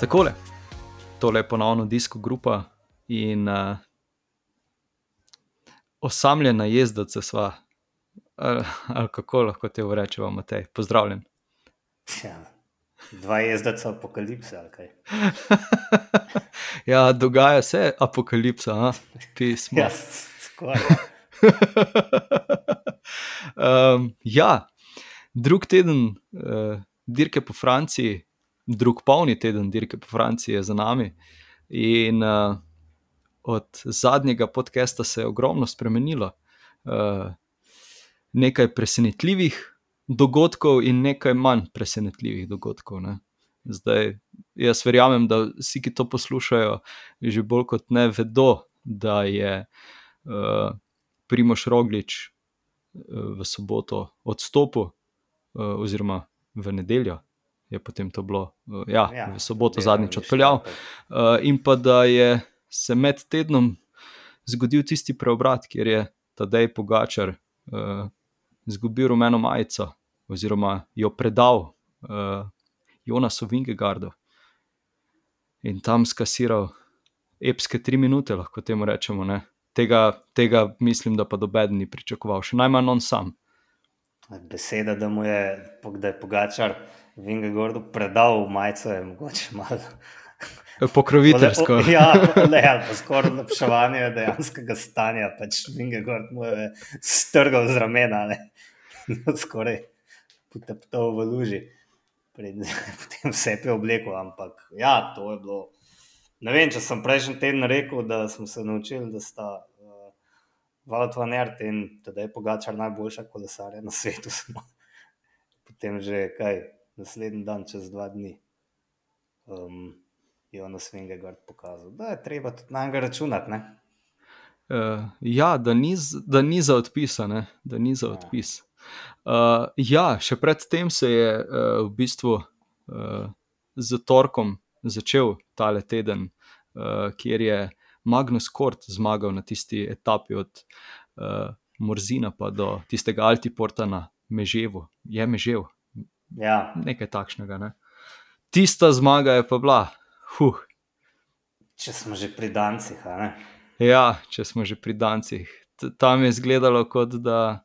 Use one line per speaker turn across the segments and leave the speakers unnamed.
Takole, tole je ponovno disko grupa in uh, osamljena jezda, sva, ali, ali kako lahko te rečemo, Matej, pozdravljen.
Ja, dva jezdeca apokalipse ali kaj.
ja, dogaja se apokalipsa, a? pismo.
Ja, skoraj.
um, ja, drug teden uh, dirke po Franciji, drug polni teden dirke po Franciji je za nami. In uh, od zadnjega podcasta se je ogromno spremenilo. Uh, nekaj presenetljivih dogodkov, in nekaj manj presenetljivih dogodkov. Ne. Zdaj, jaz verjamem, da vsi, ki to poslušajo, že bolj kot ne vedo, da je uh, Primoš Roglič uh, v soboto odstopil, uh, oziroma v nedeljo, je potem to bilo, uh, ja, ja, v soboto zadnjič odpeljal. Uh, in pa da je se med tednom zgodil tisti preobrat, kjer je Tadej Pogačar uh, izgubil rumeno majico, oziroma jo predal uh, Jonasu Vingegardu in tam skasiral epske tri minute, lahko temu rečemo. Tega, tega mislim, da pa doben ni pričakoval, še najmanj on sam.
Beseda, da mu je, da je Pogačar Vingegardu predal majico, je mogoče malo.
Pokroviteljsko.
Le, o, ja, le, ali pa skoraj lepševanje dejanskega stanja, pač Vingegaard mu je strgal z ramena, skoraj poteptal v luži, pred, potem vse je oblekel. Ampak ja, to je bilo. Ne vem, če sem prejšnji teden rekel, da smo se naučili, da sta uh, Valut van Ert in da je Pogačar najboljša kolesarja na svetu. Potem že kaj, naslednji dan, čez dva dni, um, je on svenge gard pokazal. Da je treba tudi na njega računati.
Uh, ja, da ni, da ni za odpis, da ni za ja. odpis. Uh, ja, še predtem se je uh, v bistvu uh, z torkom začel tale teden, uh, kjer je Magnus Kort zmagal na tisti etapi od uh, Morzina pa do tistega Altiporta na Meževu. Je Mežev.
Ja.
Nekaj takšnega. Ne? Tista zmaga je pa bila. Huh.
Če smo že pri Dancih.
Ja, če smo že pri Dancih. Tam je izgledalo, kot da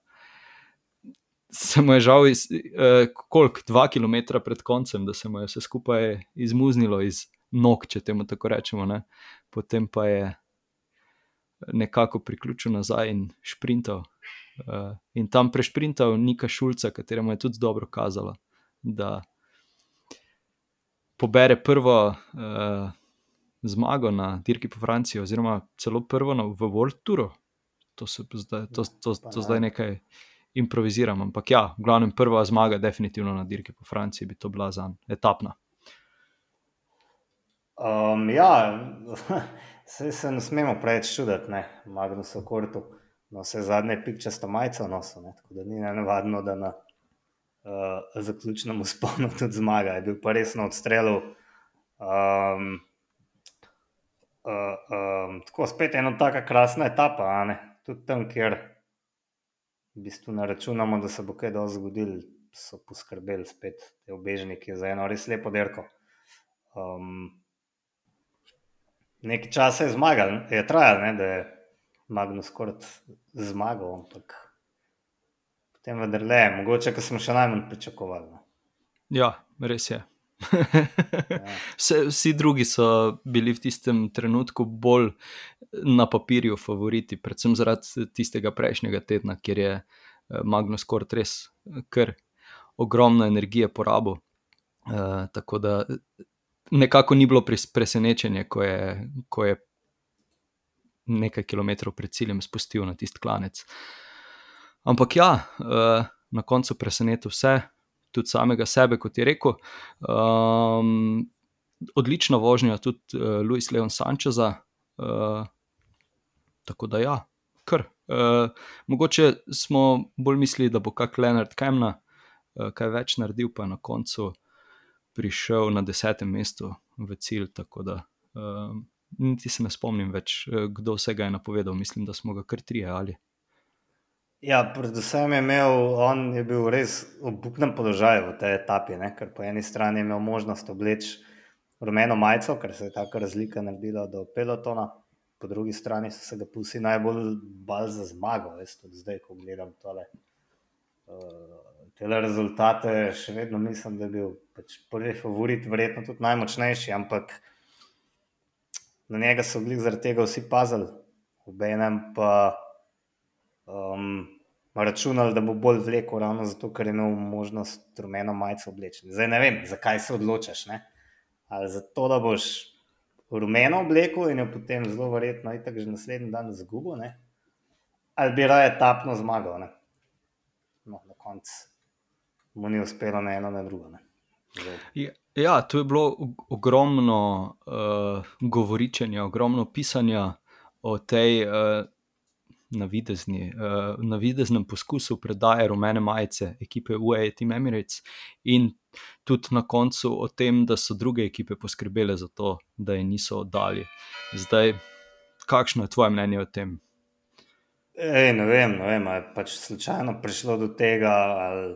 se mu je žal, iz, uh, koliko, dva km pred koncem, da se mu je vse skupaj izmuznilo iz nog, če temu tako rečemo. Ne? Potem pa je nekako priključil nazaj in šprintal. Uh, in tam prešprintal Nika Šulca, kateremu je tudi dobro kazalo, da pobere prvo uh, zmago na dirki po Franciji, oziroma celo prvo na, v World Touru. To, zdaj, to, to, to, to zdaj nekaj improviziram. Ampak ja, v glavnem prva zmaga, definitivno na dirki po Franciji, bi to bila za etapna.
Um, ja, se, se ne smemo preveč čuditi, ne, Magnus Okortu. No, vse zadnje pikčasto majico nosil, tako da ni nevadno, da na uh, zaključnem usponu tudi zmaga. Je bil pa res na odstrelu. Um, uh, um, tako spet ena taka krasna etapa, tudi tam, kjer v bistvu ne računamo, da se bo kaj dobro zgodilo, so poskrbeli spet te obežniki za eno res lepo derko. Um, nekaj časa je zmagal, je trajal, ne, da je Magnus Kort zmagal, ampak potem vendarle, mogoče, ker smo še najmanj pričakovali. No.
Ja, res je. Vse, vsi drugi so bili v tistem trenutku bolj na papirju favoriti, predvsem zaradi tistega prejšnjega tedna, kjer je eh, Magnus Kort res eh, kar ogromno energije porabil. Uh, tako da nekako ni bilo presenečenje, ko je, ko je nekaj kilometrov pred ciljem spustil na tisti klanec. Ampak ja, uh, na koncu presenetil vse, tudi samega sebe, kot je rekel. Um, odlična vožnja tudi uh, Luis Leon Sančeza. Uh, tako da, ja, kar. Uh, mogoče smo bolj mislili, da bo kak Leonard Kemna uh, kaj več naredil, pa je na koncu prišel na desetem mestu v cilj. Tako da, uh, niti se ne spomnim več, kdo vse ga je napovedal. Mislim, da smo ga kar trije ali.
Ja, predvsem je imel, on je bil res v obupnem položaju v tej etapi, ne? ker po eni strani je imel možnost obleči rumeno majico, ker se je taka razlika naredila do pelotona. Po drugi strani so se ga pusi najbolj bal za zmago, veš, tudi zdaj, ko gledam tole. Uh, te rezultate še vedno mislim, da je bil pač prvi favorit, verjetno tudi najmočnejši, ampak na njega so bili zaradi tega vsi pazili, obenem pa um, računali, da bo bolj vlekel, ravno zato, ker je imel možnost rumeno majico oblečiti. Zdaj ne vem, zakaj se odločaš. Ne? Ali zato, da boš rumeno obleko in jo potem zelo verjetno in tako že naslednji dan zgubo, ne? ali bi raje tapno zmagal. No, na koncu mu ni uspelo na eno, na drugo.
Ja, ja, tu je bilo ogromno uh, govoričenja, ogromno pisanja o tej uh, navidezni, uh, navideznem poskusu predaje rumene majice ekipe UAE Team Emirates in tudi na koncu o tem, da so druge ekipe poskrbele za to, da je niso oddali. Zdaj, kakšno je tvoje mnenje o tem?
Ej, ne vem, ne vem, ali je pač slučajno prišlo do tega, ali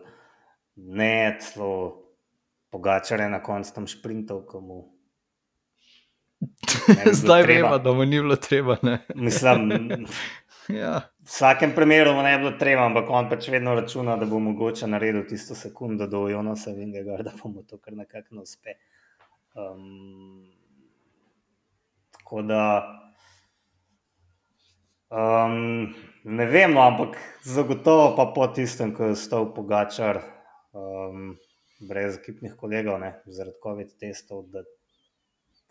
ne, celo pogačare na koncu tam šprintov, komu.
Zdaj vemo, da mu ni bilo treba.
Mislim,
Ja.
V vsakem primeru ne bi bilo treba, ampak on pač vedno računa, da bo mogoče naredil tisto sekundo do Jonosa Vingega, da bomo to kar nekako uspe. Um, tako da. Um, ne vem, no, ampak zagotovo pa po tistem, ko je stal Pogačar, um, brez ekipnih kolegov, ne, zaradi COVID-testov, da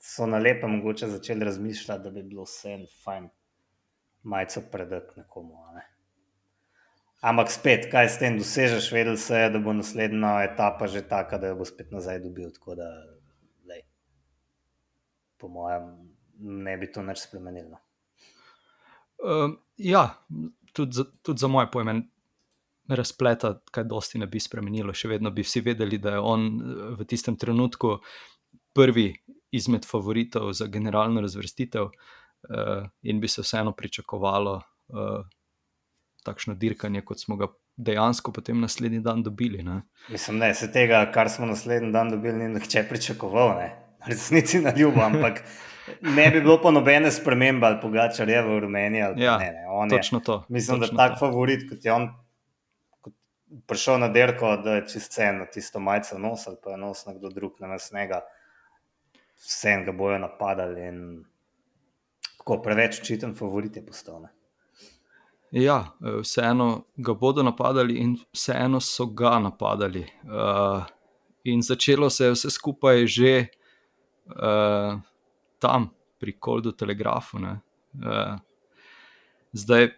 so na lepe mogoče začeli razmišljati, da bi bilo vse en fajn majico predati nekomu. Ne. Ampak spet, kaj s tem dosežeš, vedel se je, da bo naslednja etapa že taka, da jo bo spet nazaj dobil. Tako da, lej, po mojem, ne bi to nič spremenilo.
Um, ja, tudi za, tudi za moje pojme. Razpleta, kaj dosti ne bi spremenilo, še vedno bi vsi vedeli, da je on v tistem trenutku prvi izmed favoritov za generalno razvrstitev, uh, uh, in bi se vseeno pričakovalo uh, takšno dirkanje, kot smo ga dejansko potem naslednji dan dobili. Ne?
Mislim, da se tega, kar smo naslednji dan dobili, ni nihče pričakoval, ne? resnici na ljubo, ampak. Ne bi bilo pa nobene spremembe ali pogačar je v Rumeniji.
Ja,
ne,
ne. Točno to.
Mislim,
točno
da tak to. favorit, kot je on prišel na derko, da je čist cen, tisto majico nosil, pa je nosil nekdo drug na nas njega. Vse ga bojo napadali in tako preveč očiten favorit je postal. Ne?
Ja, eh, vseeno ga bodo napadali, in vseeno so ga napadali. Uh, in začelo se je vse skupaj že uh, tam, pri Koldu Telegrafu. Uh, zdaj,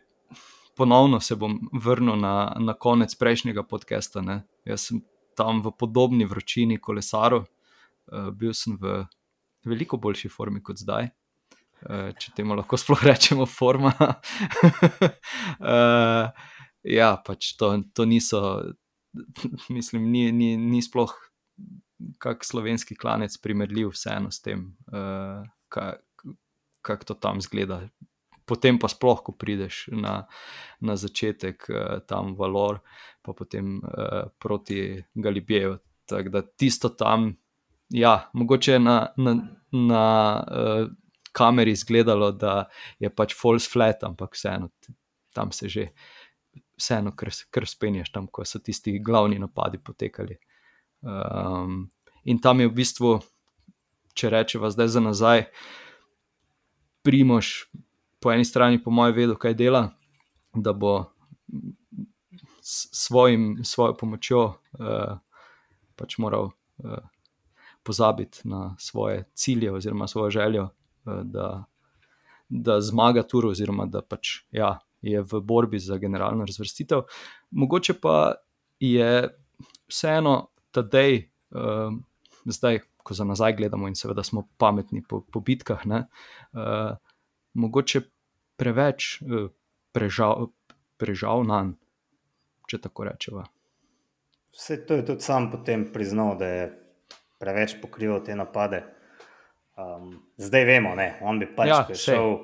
ponovno se bom vrnil na, na konec prejšnjega podcasta. Ne? Jaz sem tam v podobni vročini kolesaru, uh, bil sem v veliko boljši formi kot zdaj. Eh, če temu lahko sploh rečemo, forma. uh, ja, pač to, to niso, mislim, ni, ni, ni sploh kak slovenski klanec primerljiv vseeno s tem, uh, kako kak to tam zgleda. Potem pa sploh, ko prideš na, na začetek, tam valor, pa potem proti Galibijeju. Tako da tisto tam, ja, mogoče na. na, na uh, kameri izgledalo, da je pač false flat, ampak vseeno tam se že, vseeno kar spenješ, tam ko so tisti glavni napadi potekali. Um, in tam je v bistvu, če rečemo zdaj za nazaj, primoš po eni strani, po mojem, vedo, kaj dela, da bo. Svojim, svojo pomočjo uh, pač moral uh, pozabiti na svoje cilje, oziroma svojo željo, da, da zmaga tur, oziroma da pač, ja, je v borbi za generalno razvrstitev. Mogoče pa je vseeno ta dej, uh, zdaj, ko za nazaj gledamo in seveda smo pametni po, po bitkah, ne, uh, mogoče preveč uh, prežal, prežal na njega, če tako rečemo.
Vse to je tudi sam potem priznal, da je preveč pokrival te napade. Um, zdaj vemo, ne? on bi pač ja, šel,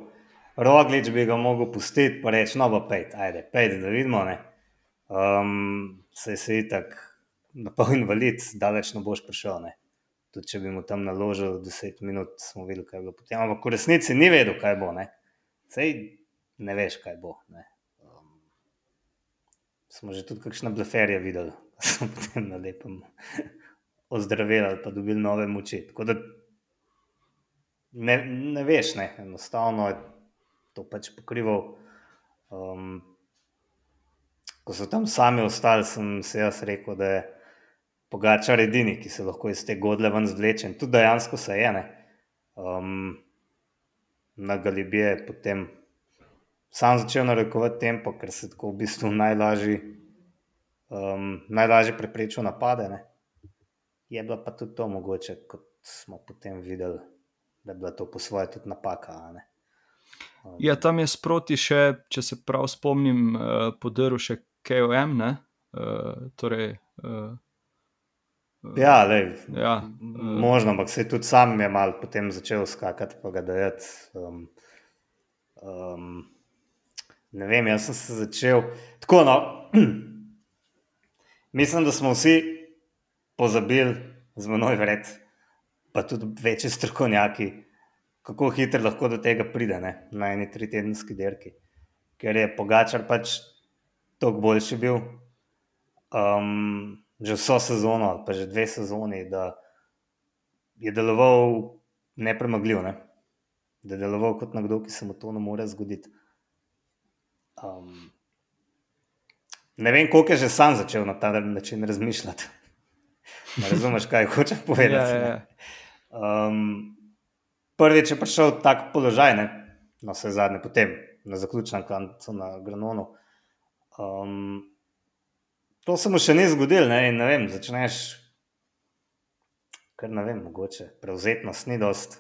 roglič bi ga mogel pustiti, pa reči: No, pa pej, ajde, pej, da vidimo. Um, se je tako, na pol invalid, daleč ne boš prišel. Ne? tudi če bi mu tam naložil 10 minut, smo videli, kaj bo potem. Ampak v resnici ni vedel, kaj bo. Ne? Sej ne veš, kaj bo. Ne? Um, smo že tudi kakšne bleferje videli, da so potem na lepem ozdravili ali pa dobili nove moči. Tako da ne, ne veš, ne? enostavno je to pač pokrival. Um, ko so tam sami ostali, sem se jaz rekel, da je pogačar edini, ki se lahko iz te godle ven zvleče. Tudi dejansko se je. Um, na Galibije je potem sam začel narekovati tempo, ker se tako v bistvu najlažje um, najlažje preprečil napade. Ne? Je bila pa tudi to mogoče, kot smo potem videli, da je bila to po svoje tudi napaka.
Um, ja, tam je sproti še, če se prav spomnim, uh, podrl še KOM. Uh, torej, uh,
Ja, lej,
Ja,
možno, ampak se je tudi sam je mal potem začel skakati, pa ga dajati. Um, um, ne vem, jaz sem se začel. Tako, no, mislim, da smo vsi pozabili z menoj vred, pa tudi večji strokovnjaki, kako hitro lahko do tega pride ne, na eni tri tedenski dirki. Ker je Pogačar pač toliko boljši bil. Um, že vso sezono, ali pa že dve sezoni, da je deloval nepremagljiv, ne? da je deloval kot nekdo, ki se mu to ne more zgoditi. Um, ne vem, koliko je že sam začel na ta način razmišljati. Ne razumeš, kaj hočeš povedati.
Ja, ja, ja.
Um, prvič je prišel tak položaj, ne? no, vse zadnje, potem na zaključnem koncu na Granonu. Um, To se mu še ni zgodilo, ne, ne vem, začneš, kar ne vem, mogoče prevzetnost ni dost,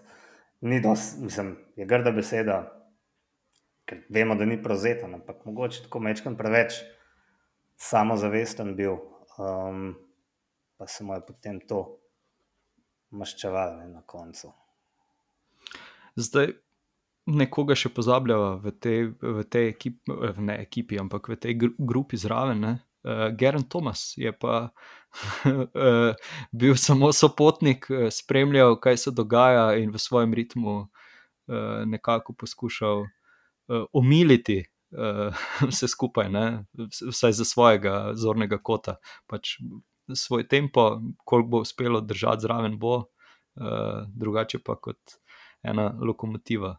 ni dost, mislim, je grda beseda, ker vemo, da ni prevzeten, ampak mogoče tako mečkam preveč samozavesten bil, um, pa se mu je potem to maščeval ne, na koncu.
Zdaj, nekoga še pozabljava v tej, v tej ekipi, ne ekipi, ampak v tej gru- grupi zraven. Ne? Uh, Geren Thomas je pa uh, bil samo sopotnik, uh, spremljal, kaj se dogaja, in v svojem ritmu uh, nekako poskušal uh, omiliti uh, vse skupaj, ne? Vs- vsaj za svojega zornega kota. Pač svoj tempo, koliko bo uspelo držati zraven, bo, uh, drugače pa kot ena lokomotiva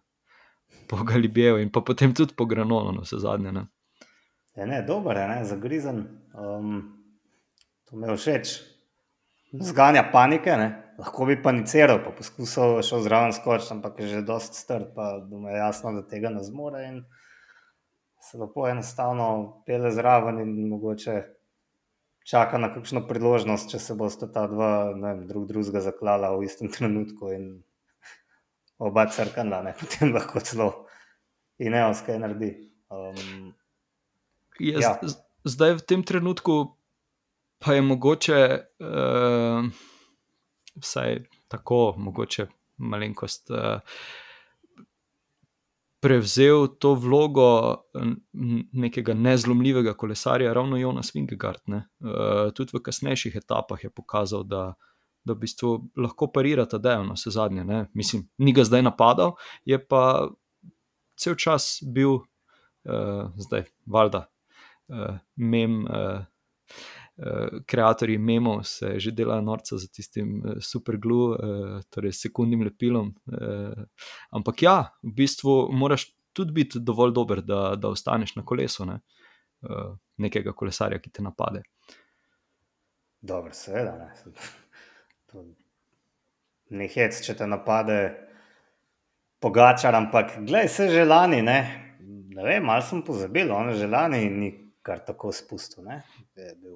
po Galibijeju in pa potem tudi po Granonu, na vse zadnje. Ne?
Je ne, dober je, ne, zagrizen. Um, to mi je všeč. Zganja panike, ne. lahko bi paniciral, pa poskusil še zraven skočiti, ampak je že dosti strd, pa mu je jasno, da tega ne zmore. In se lepo enostavno pele zraven in mogoče čaka na kakšno priložnost, če se bosta ta dva ne vem, drug drugega zaklala v istem trenutku in oba crkala, ne, potem lahko celo in eos kaj naredi. Um,
Jaz,
Ja.
ja. Zdaj v tem trenutku pa je mogoče, uh, vsaj tako, mogoče malenkost. Uh, Prevzel to vlogo nekega nezlomljivega kolesarja, ravno Jonas Vingegaard. Uh, tudi v kasnejših etapah je pokazal, da, da v bistvu lahko parirata dejavno, vse zadnje. Ne. Mislim, ni ga zdaj napadal, je pa cel čas bil, uh, zdaj, valjda, uh, mem, uh, kreatorji memov se že delajo norca za tistim uh, superglu, uh, torej sekundnim lepilom. Uh, ampak ja, v bistvu moraš tudi biti dovolj dober, da, da ostaneš na kolesu ne? uh, nekega kolesarja, ki te napade.
Dobro, seveda. Ne. To Ni hec, če te napade pogačar, ampak gledaj, se že lani, ne, ne vem, malo sem pozabil, on že lani ni kar tako spustil. Ne. Je bil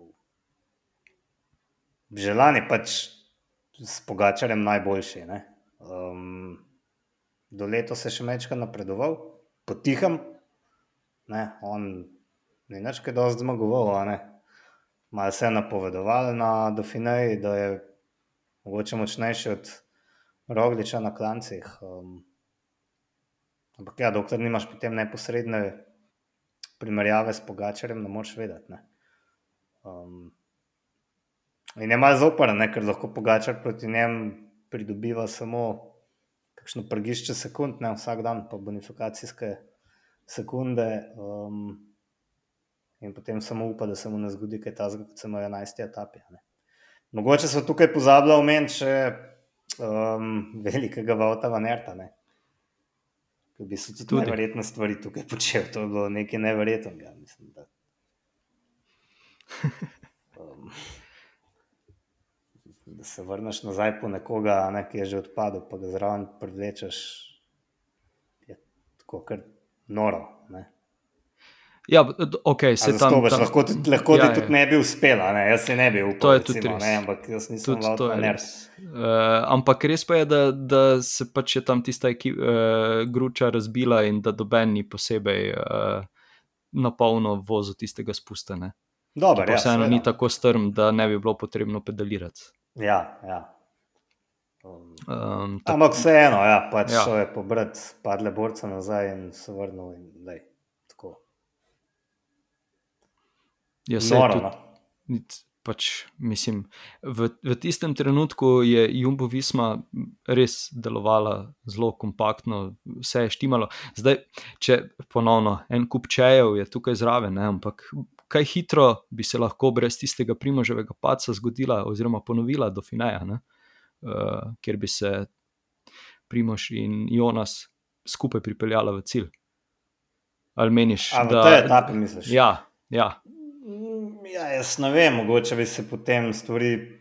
že lani pač s pogačarjem najboljši. Um, do leta se še mečka napredoval, potihem, ne, on ni več kaj dosti zmagoval. Malo se je napovedoval na Dauphineji, da je mogoče močnejši od Rogliča na klancih. Um, ampak ja, dokler nimaš potem neposredne primerjave s Pogačarjem, ne moreš vedeti. Ne. Um, in je malo zoprn, ker lahko Pogačar proti njemu pridobiva samo kakšno prgišče sekund, ne vsak dan, pa bonifikacijske sekunde. Um, in potem samo upa, da se mu ne zgodi kaj takega, kot se mu je 11. etapi. Ne. Mogoče so tukaj pozabili omeniti še um, velikega Vauta Vanerta. Ne. Ki bi se tudi neverjetne stvari tukaj počel, to je bilo nekaj neverjetnega. Mislim, da. Um, da se vrneš nazaj po nekoga, ne, ki je že odpadel, pa ga zraven privlečeš, je tako kar noro. Ne.
Ja, okay, se tam,
tam, lahko ti, lahko
ja,
ti tudi ne bi uspela, ne? jaz se ne bi upal.
To je tudi
recimo,
res.
ne, ampak jaz nisem
Tudi to res. Uh, ampak res pa je, da, da se pač je tam tista ekip, uh, gruča razbila in da doben ni posebej uh, na polno vozil tistega spusta. ne.
Dobar, ja,
vseeno ni tako strm, da ne bi bilo potrebno pedalirati.
Ja, ja. Um,
Um, tako,
ampak vseeno, ja, pač
Ja.
šel je pobrati padle borce nazaj in se vrnil. In, lej, tako.
ja,
Noro,
tudi,
no.
pač, mislim, v, v tistem trenutku je Jumbo Visma res delovala zelo kompaktno, vse je štimalo. Zdaj, če ponovno en kup čejev je tukaj zraven, ne, ampak kaj hitro bi se lahko brez tistega primoževega paca zgodila, oziroma ponovila do Fineja, ne, uh, kjer bi se Primož in Jonas skupaj pripeljala v cilj. Ali meniš,
A v
da
tej etapi misliš?
Ja, ja,
Mm, ja, jaz ne vem, mogoče bi se potem stvari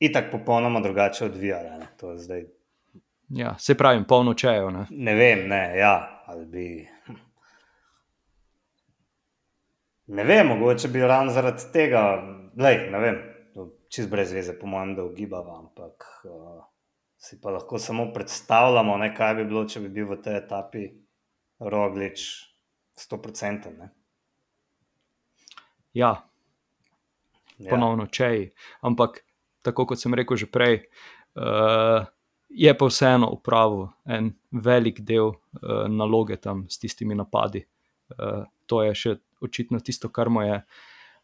itak popolnoma drugače odvijale. To je zdaj,
ja, se pravi, polno čejev. Ne.
ne vem, ne, ja, ali bi. Ne vem, mogoče bi ravno zaradi tega, lej, ne vem, čist brez veze, po mojem, da ugibava, ampak uh, si pa lahko samo predstavljamo, ne, kaj bi bilo, če bi bil v tej etapi Roglič 100%. Ne.
Ja,
Ja.
ponovno čeji. Ampak, tako kot sem rekel že prej, uh, je pa vseeno upravil en velik del uh, naloge tam s tistimi napadi. Uh, to je še očitno tisto, kar mu je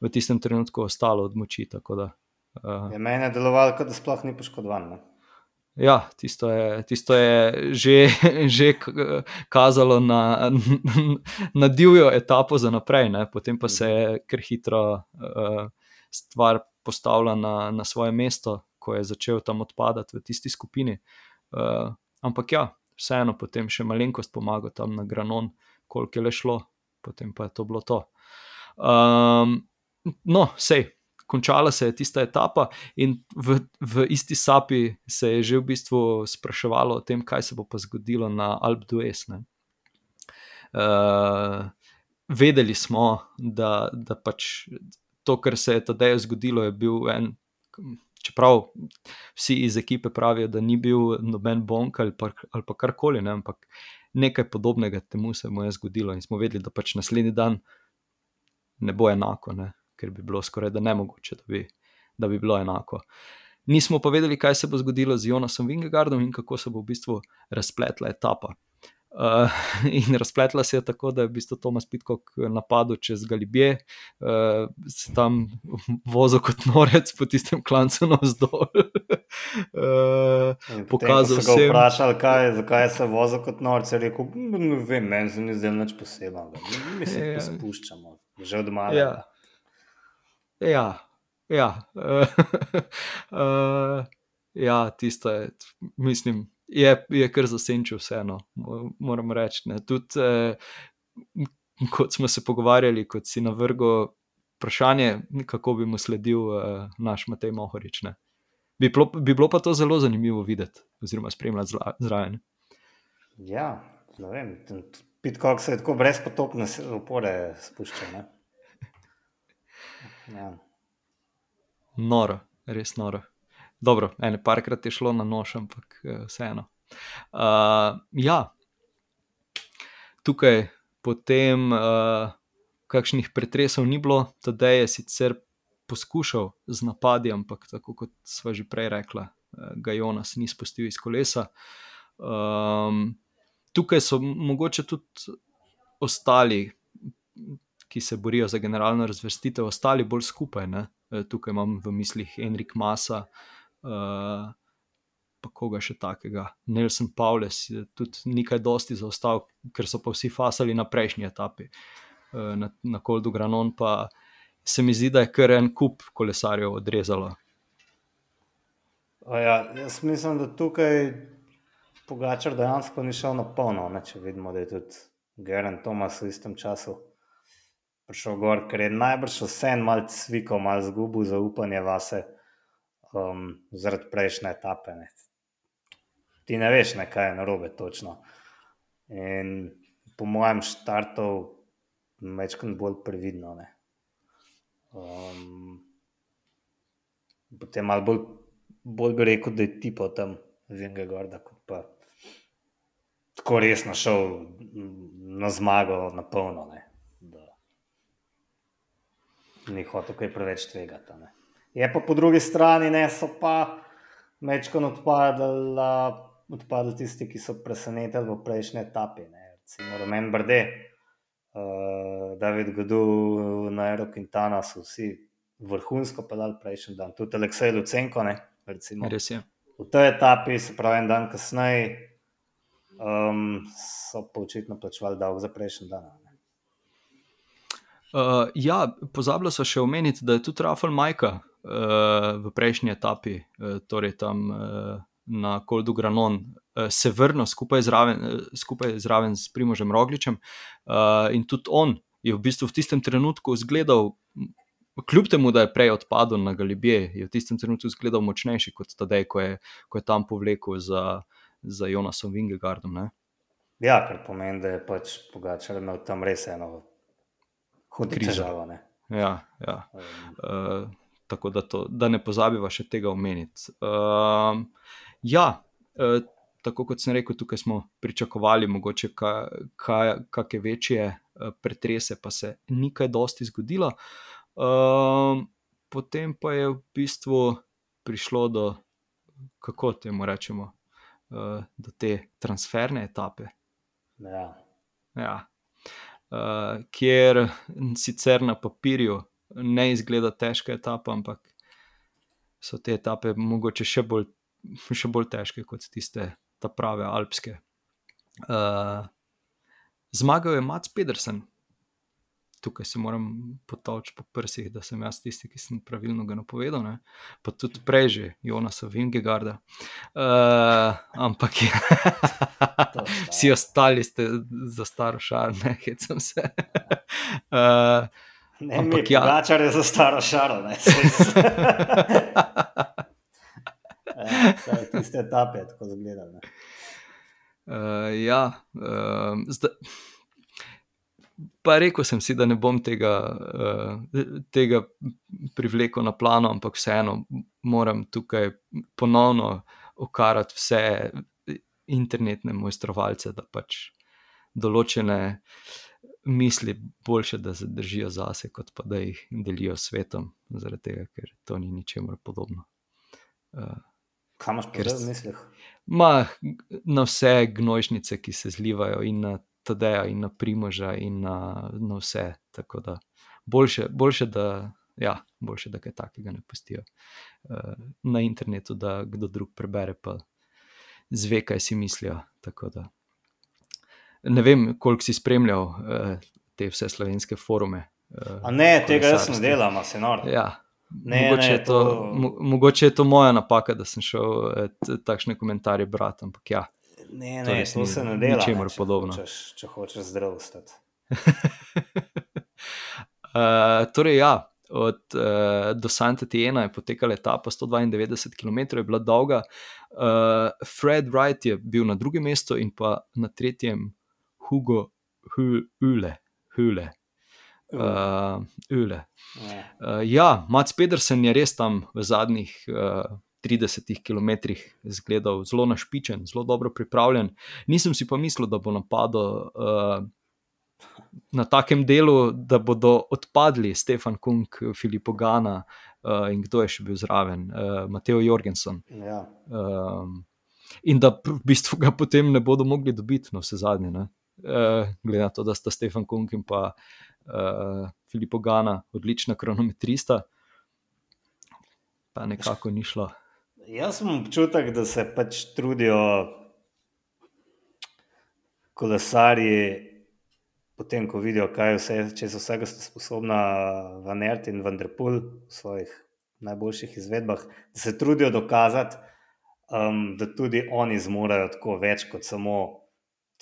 v tistem trenutku ostalo od moči. tako Da, uh,
Je meni je delovalo, kot da sploh ni poškodovan. Ne.
ja, tisto je, tisto je že, že kazalo na, na divjo etapo za naprej, ne? potem pa se je kar hitro uh, stvar postavila na, na svoje mesto, ko je začel tam odpadati v tisti skupini. Uh, ampak ja, vseeno potem še malenkost pomagal tam na Granon, koliko je le šlo, potem pa je to bilo to. Um, no, sej. Končala se je tista etapa, in v, v isti sapi se je že v bistvu spraševalo o tem, kaj se bo pa zgodilo na Alp d'Huez. ne. Uh, vedeli smo, da, da pač to, kar se je tedaj zgodilo, je bil en. Čeprav vsi iz ekipe pravijo, da ni bil noben bonk ali pa, ali pa karkoli, ne, ampak nekaj podobnega temu se mu je zgodilo, in smo vedeli, da pač naslednji dan ne bo enako, ne, ker bi bilo skoraj da nemogoče, da bi, da bi bilo enako. Nismo pa vedeli, kaj se bo zgodilo z Jonasom Vingegardom in kako se bo v bistvu razpletla etapa. Uh, in razpletla se je tako, da je v bistvu Tomas Pitkok napadel čez Galibije, uh, se tam vozil kot norec po tistem klancu navzdol. uh, Pokazal
ga
vsem.
vprašali, kaj, zakaj se vozi kot norc, je rekel: "Mm, Ne vem, meni se ni zdelo nič posebnega. Mi se
Ja.
spuščamo, že od malega.
Ja, ja, ja. uh, ja tisto je, mislim, je, je kar zasenčil vseeno, mo- moram reči. Tudi, eh, kot smo se pogovarjali, kot si navrgo vprašanje, kako bi mu sledil eh, naš Matej Mohorič. Ne. Bi, bilo, bi bilo pa to zelo zanimivo videti, oziroma spremljati zraven.
Ja, ne vem. Pitkok se je tako brezpotopne opore spuščal. Ja.
Noro, res noro. Dobro, ene parkrat je šlo na nož, ampak eh, vseeno. Uh, ja, tukaj potem uh, kakšnih pretresov ni bilo, tedaj je sicer poskušal z napadi, ampak tako kot sva že prej rekla, eh, ga Jonas ni spustil iz kolesa. Um, tukaj so mogoče tudi ostali, ki se borijo za generalno razvrstitev, ostali bolj skupaj. Ne? Tukaj imam v mislih Enrik Masa, uh, pa koga še takega. Nelson Pavles je tudi nekaj dosti zaostal, ker so pa vsi fasali na prejšnji etapi, uh, na, na Koldu Granon, pa se mi zdi, da je kar en kup kolesarjev odrezalo.
Ja, jaz mislim, da tukaj Pogačar dejansko ni šel na polno, ne, če vidimo, da je tudi Geren Tomas v istem času prišel gor, ker je najbrž vse en malce svikal, malce zgubil zaupanje vase um, zaradi prejšnje etape. Ne. Ti ne veš, ne, kaj je narobe točno. In po mojem štartu večkrat bolj previdno. Um, potem malo bolj, bolj bi rekel, da je tipo tam Vinga Gorda, kot pa tako resno šel na zmago na polno. Ne. Ni hotel kaj preveč tvegati. Ne. Je pa po drugi strani, ne so pa večkrat odpadli, odpadli tisti, ki so presenetili v prejšnji etapi. Ne. Recimo Roman Brde, uh, David Godu, Nairo Quintana so vsi vrhunsko pelali prejšnji dan, tudi Aleksej Lucenko. Ne,
Res je.
V tej etapi, se pravi, en dan kasneje, um, so pa očitno plačevali dolg za prejšnji dan.
Uh, ja, pozabila sem še omeniti, da je tudi Rafael Majka v prejšnji etapi, uh, torej tam uh, na Koldu Granon, uh, se vrnil skupaj zraven, uh, skupaj zraven s Primožem Rogličem. Uh, in tudi on je v bistvu v tistem trenutku izgledal, kljub temu, da je prej odpadel na Galibije, je v tistem trenutku izgledal močnejši kot tedaj, ko je, ko je tam povlekel za, za Jonasom Vingegardom. Ne?
Ja, kar pomeni, da je pač Pogačar imel tam res eno hude težave.
Ja, ja. Uh, tako da, to, da ne pozabiva še tega omeniti. Uh, ja, uh, tako kot sem rekel, tukaj smo pričakovali mogoče kakšne večje uh, pretrese, pa se ni kaj dosti zgodilo. Uh, potem pa je v bistvu prišlo do, kako temu rečemo, uh, do te transferne etape.
Ja.
Ja, uh, kjer sicer na papirju ne izgleda težka etapa, ampak so te etape mogoče še bolj, še bolj težke kot tiste prave alpske. Uh, zmagal je Mats Pedersen, tukaj se moram potovči po prsih, da sem jaz tisti, ki sem pravilno ga napovedal. Ne? Pa tudi prej že, Jonasa Vingegarda. Uh, ampak je. Vsi ostali ste za staro šaro, ne hecam se. uh,
Ne, ampak ja, plačar je za staro šaro, ne ja, tiste etape, tako zgleda.
Uh, ja, uh, zdaj. Pa rekel sem si, da ne bom tega, uh, tega privlekel na plano, ampak vseeno moram tukaj ponovno okarati vse internetne mojstrovalce, da pač določene misli boljše, da se držijo zase, kot pa da jih delijo s svetom, zaradi tega, ker to ni ničemer podobno.
Uh, Kaj imaš pri mislih?
Ma, na vse gnojšnice, ki se zlivajo in na Tadeja in na Primoža in na, na vse. Tako da boljše, boljše, da, ja, boljše, da kaj takega ne pustijo uh, na internetu, da kdo drug prebere, pa zve, kaj si mislijo. Ne vem, koliko si spremljal uh, te vse slovenske forume.
Uh, ne, tega jaz ne delam, se nori.
Ja. Ne, mogoče, ne, je to, to... Mo, mogoče je to moja napaka, da sem šel eh, takšne komentarje brati, ampak ja,
Ne, ne, to, to se ne dela.
Ničemer podobno.
Hočeš, če hočeš zdrav ostati.
uh, torej, ja, od uh, do Santa Tiena je potekala etapa 192 km, je bila dolga. Uh, Fred Wright je bil na drugem mestu in pa na tretjem Hugo Hule. Hule. Uh, uh, ja, Mats Pedersen je res tam v zadnjih uh, 30 km izgledal zelo našpičen, zelo dobro pripravljen. Nisem si pa mislil, da bo napadel uh, na takem delu, da bodo odpadli Stefan Kung, Filipo Gana uh, in kdo je še bil zraven, uh, Mateo Jorgensen.
Ja.
Uh, in da v bistvu ga potem ne bodo mogli dobiti, no vse zadnje. Uh, glede na to, da sta Stefan Kung in pa uh, Filipo Gana odlična kronometrista. Pa nekako ni šlo
Jaz sem občutek, da se pač trudijo kolesarji, potem ko vidijo, kaj vse, če so vsega sposobna Van Ert in Vanderpool v svojih najboljših izvedbah, da se trudijo dokazati, um, da tudi oni zmorejo tako več kot samo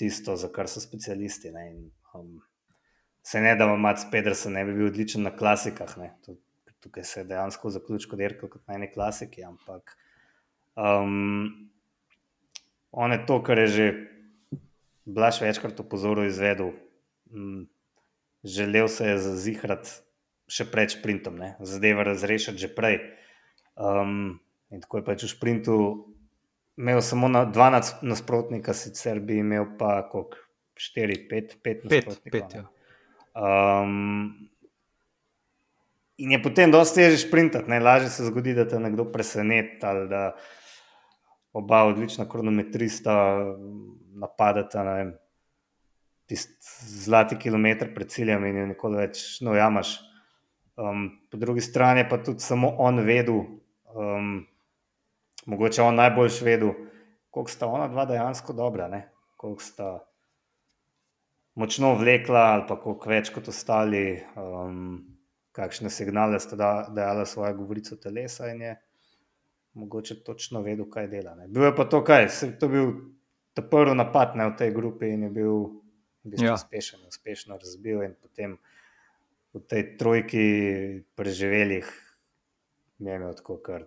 tisto, za kar so specialisti. Ne? In, um, se ne da Mats Pedersen ne bi bil odličen na klasikah. Tukaj se dejansko zaključil dirkal kot na eni klasiki, ampak um, on je to, kar je že Blaž večkrat opozoril, izvedel. Mm, želel se je zazihrati še pred sprintom, zadeva razrešiti že prej. Um, in tako je pač v sprintu imel samo na dva nasprotnika, sicer bi imel pa koliko, štiri, pet, pet nasprotnikov. Pet, pet, ja. um, in je potem dosti težje sprintati, najlažje se zgodi, da te nekdo preseneti ali da oba odlična kronometrista napadata na tisti zlati kilometr pred ciljem in jo nikoli več ne ujamaš. Um, po drugi strani pa tudi samo on vedel, um, mogoče on najbolj vedel, koliko sta ona dva dejansko dobra, ne? koliko sta močno vlekla ali pa koliko več kot ostali, um, kakšne signale sta da, dala svoje govorice telesa in je mogoče točno vedel, kaj dela. Ne? Bil je pa to, kaj, se to bil ta prvi napad ne, v tej grupi in je bil ja. uspešen, uspešno razbil in potem v tej trojki preživelih je imel tako kar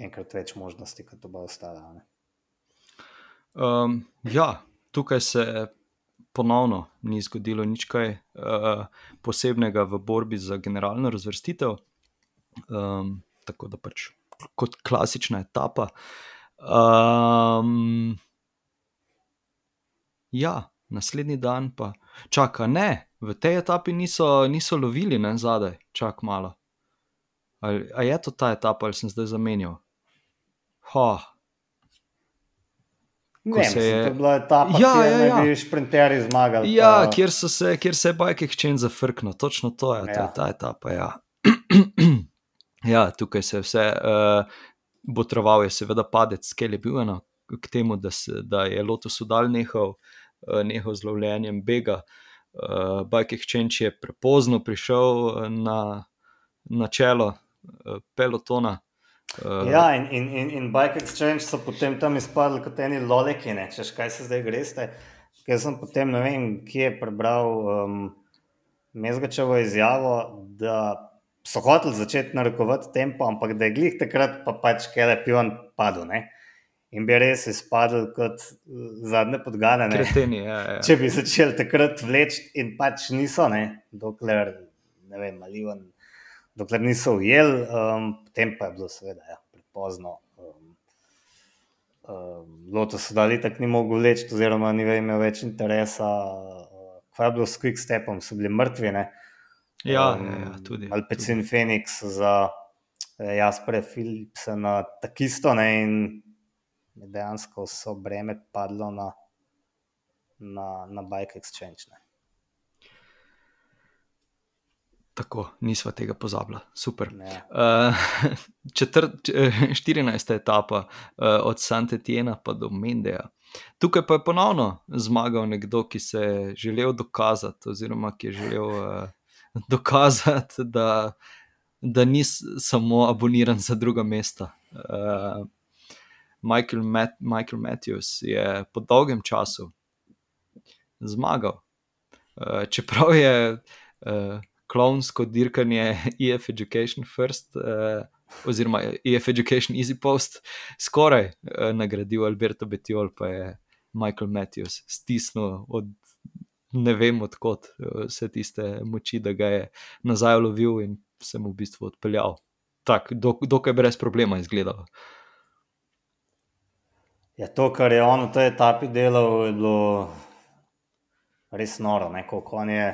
enkrat več možnosti, kot oba ostala.
Um, ja, tukaj se ponovno ni zgodilo nič kaj uh, posebnega v borbi za generalno razvrstitev. Um, tako da pač kot klasična etapa. Um, Ja, naslednji dan pa čaka, ne, v tej etapi niso, niso lovili na zadaj, čak malo. Ali, a je to ta etapa, ali sem zdaj zamenjal? Ha.
Ne, se je... to bila etapa, ja, kjer ja, ja. bi šprinterji zmagali.
Ja, pa... kjer, se, kjer se je bajk exchange zafrknil, točno to je, ja. to je ta etapa. Ja. ja, tukaj se je vse, uh, botroval je seveda padec, skel je bil eno, k temu, da, se, da je Lotus udal nehal. Eh, nehal z lovljenjem bega. Uh, Bike Exchange je prepozno prišel na, na čelo uh, pelotona.
Uh, ja, in, in, in, in Bike Exchange so potem tam izpadli kot eni loleki, češ kaj se zdaj greste. Ker sem potem ne vem, kje je prebral um, Mezgačevo izjavo, da so hoteli začeti narekovati tempo, ampak da je glih takrat pa pač kele pivan padel. Ne? in bi res izpadli kot zadnje podgane.
Kreteni, ja, ja.
Če bi začeli takrat vleči, in pač niso, ne? dokler ne vem, malivan, dokler niso ujeli, um, potem pa je bilo seveda ja, prepozno. Um, um, Loto so dali tako ni mogel vleči, oziroma ni imel več interesa. Uh, kaj je bilo s Quick Stepom, so bili mrtvi. Ne?
Ja, um, ja, ja, tudi.
Alpecin Phoenix za eh, Jaspre Philipsena, tako isto. Ne? In dejansko so breme padlo na, na, na Bike Exchange. Ne.
Tako, nisva tega pozabila, super. Uh, četrt, 14. etapa uh, od Santa Tiena pa do Mendeja. Tukaj pa je ponovno zmagal nekdo, ki se je želel dokazati, oziroma ki je želel uh, dokazati, da, da ni samo aboniran za druga mesta. Uh, Michael, Matt, Michael Matthews je po dolgem času zmagal. Uh, čeprav je uh, klonsko dirkanje EF Education First, uh, oziroma EF Education Easy Post, skoraj uh, nagradil Alberto Betiol, pa je Michael Matthews stisnil od ne vem odkot vse tiste moči, da ga je nazaj lovil in se mu v bistvu odpeljal. Tako, dokaj brez problema izgledalo.
Ja, to, kar je on v tej etapi delal, je bilo res noro. Je,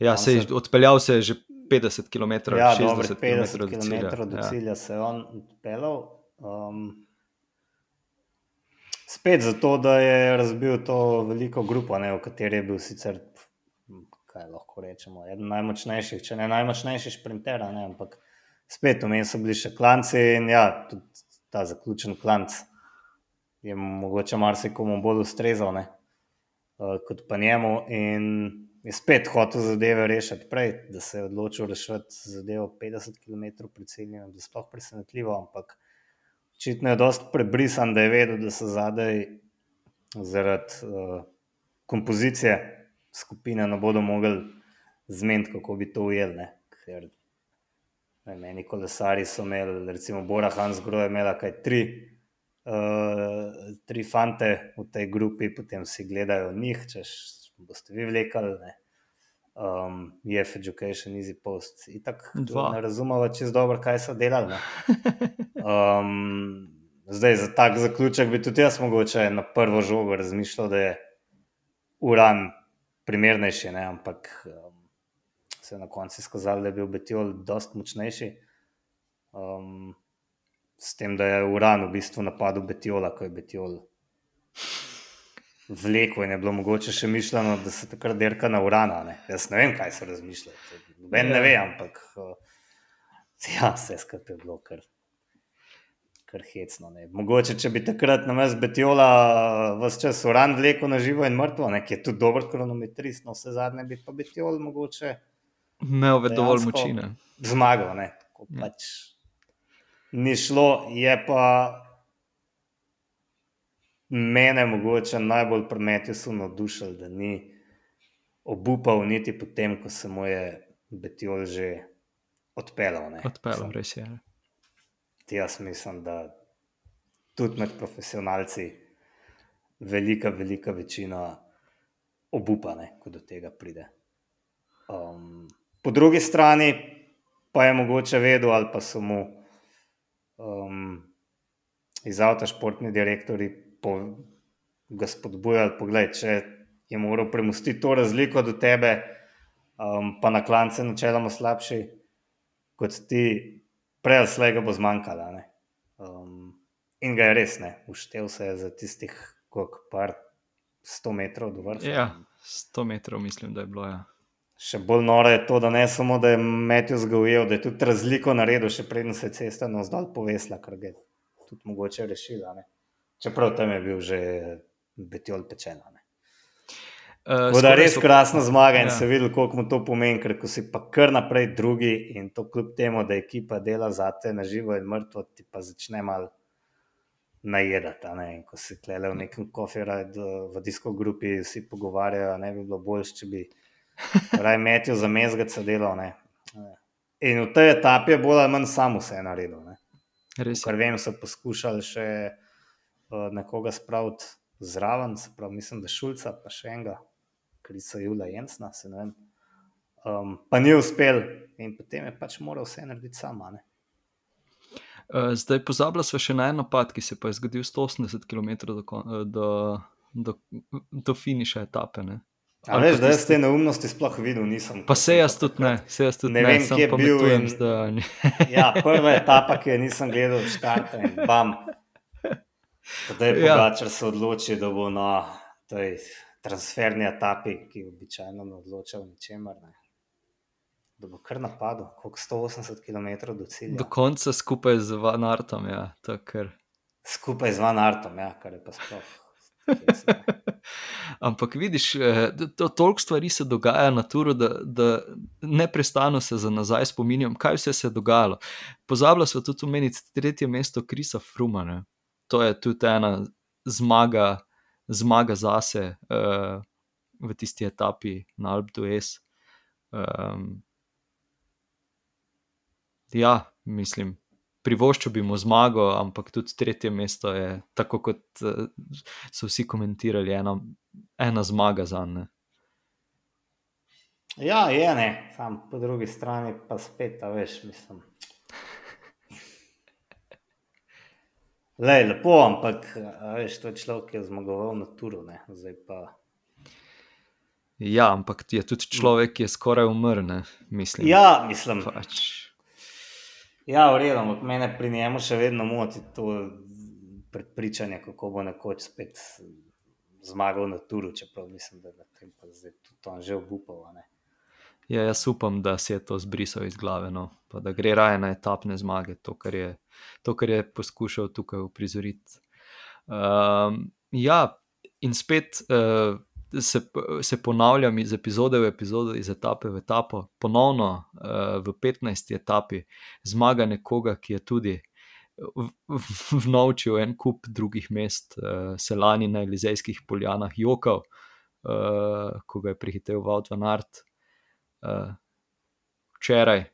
ja, se je se... odpeljal se je že 50 km,
ja, 60 km, 50 km do cilja, do ja. cilja ja. se je on odpeljal. Um, spet zato, da je razbil to veliko grupo, ne, v kateri je bil sicer, kaj lahko rečemo, eden najmočnejših, če ne najmočnejši šprinter, ampak spet vmes so bili še klanci in ja, tudi ta zaključen klanc je mogoče marsikomu bolj ustrezal ne, uh, kot pa njemu. In je spet hotel zadeve rešiti prej, da se je odločil rešiti zadevo 50 km pred ciljem, da je sploh presenetljivo, ampak očitno je dost prebrisan, da je vedel, da se zadaj zaradi uh, kompozicije skupine ne bodo mogli zmeniti, kako bi to ujeli. Ker ne, meni kolesari so imeli, recimo Bora Hansgrohe, imela kaj tri. Uh, tri fante v tej grupi, potem si gledajo njih, če boste vi vlekali, ne. Um, Jeff Education, Easy Post. Ne razumemo čez dobro, kaj so delali. Um, zdaj, za tak zaključek bi tudi jaz mogoče na prvo žogo razmišljal, da je uran primernejši, ne? ampak um, se je na koncu izkazalo, da je bil Betiol dost močnejši. Um, s tem, da je uran v bistvu napadel Betiola, ko je Betiol vlekel in je bilo mogoče še mišljeno, da se takrat derka na urana. Ne? Jaz ne vem, kaj so razmišljali. Ben ne ja. ve, ampak uh, ja, vse skupaj je bilo kar, kar hecno. Ne? Mogoče, če bi takrat na mestu Betiola vse čas uran vlekel na živo in mrtvo, ne? ki je tudi dober kronometrist, no vse zadnje bi pa Betiol mogoče.
Imel je dovolj moči.
Zmagal, ne. Ja. Pač ni šlo, je pa mene mogoče najbolj prometil so navdušili, da ni obupal niti potem, ko se mu je Betiol že odpeljal.
Odpeljal, res je.
Jaz mislim, da tudi med profesionalci velika, velika večina obupane, ko do tega pride. Um, po drugi strani pa je mogoče vedel, ali pa so mu um, iz avta športni direktori po, ga spodbujali, pogled, če je moral premustiti to razliko do tebe, um, pa na klance načeloma slabši kot ti, prej ali slej ga bo zmanjkalo. Um, in ga je res ne, uštev se je za tistih, koliko par 100 metrov do vrha.
Ja, 100 metrov mislim, da je bilo. Ja.
Še bolj noro je to, da ne samo, da je Metju zgojil, da je tudi razliko naredil, še preden se je cesta navzdol povesla, kar je tudi mogoče rešila. Čeprav tam je bil že Betjol pečen. Uh, da je res so... krasna zmaga in ja. se vidi, koliko mu to pomeni, ker si pa kar naprej drugi in to kljub temu, da ekipa dela za te na živo in mrtvo, ti pa začne mal najedati. Ko si klele v nekem kofiraju, v disko grupi, si pogovarjajo, ne bi bilo boljše, če bi raj metil za mezgaca delal. In v tej etapi je bolj ali manj samo vse naredil. Res. Kar vem, so poskušali še nekoga spraviti zraven, se pravi, mislim, da Šulca, pa še enega, Krisa Jula Jensna, se ne vem. Um, pa ni uspel in potem je pač moral vse narediti sama. Ne?
Zdaj pozabila smo še na en napad, ki se je zgodil 180 km do, do, do, do finiša etape. Ne?
A veš, da jaz te neumnosti sploh videl nisem.
Pa se jaz tudi ne, se jaz tudi ne,
ne vem, kje je bil. In...
Da...
ja, prva etapa, ki je nisem gledal, štarte in bam. Zdaj je ja. če se odloči, da bo na tej transferni etapi, ki običajno ne odloča v ničemer. Ne. Da bo kar napadlo, koliko 180 km do cilja.
Do konca skupaj z Van Artom. Ja, kar...
Skupaj z Van Artom, ja, kar je pa sploh.
Ampak vidiš, eh, to, toliko stvari se dogaja na turu, da, da neprestano se za nazaj spominjam, kaj vse se je dogajalo. Pozabila sem tudi omeniti tretje mesto Krisa Frumana to je tudi ena zmaga, zmaga zase uh, v tisti etapi na Alpdu S. Um, ja, mislim. Privoščil bi mu zmago, ampak tudi tretje mesto je, tako kot uh, so vsi komentirali, ena, ena zmaga za njega.
Ja, je ne, sam po drugi strani pa spet, veš, mislim. Le, lepo, ampak veš, to je človek, ki je zmagoval na turu. Pa...
Ja, ampak je tudi človek, ki je skoraj umrl. Mislim.
Ja, mislim. Pač. Ja, v redu, ampak mene pri njemu še vedno moti to prepričanje, kako bo nekoč spet zmagal na turu, čeprav mislim, da je na tem pa zdaj tudi on že obupal.
Ja, jaz upam, da se je to zbrisal iz glave, no. pa da gre raje na etapne zmage, to, kar je, to, kar je poskušal tukaj uprizoriti. Um, ja, in spet uh, se, se ponavljam iz epizode v epizodo, iz etape v etapo, ponovno uh, v 15. etapi zmaga nekoga, ki je tudi vnovčil en kup drugih mest, uh, se lani na Elizejskih poljanah jokal, uh, ko ga je prihitev Vaut van Art uh, včeraj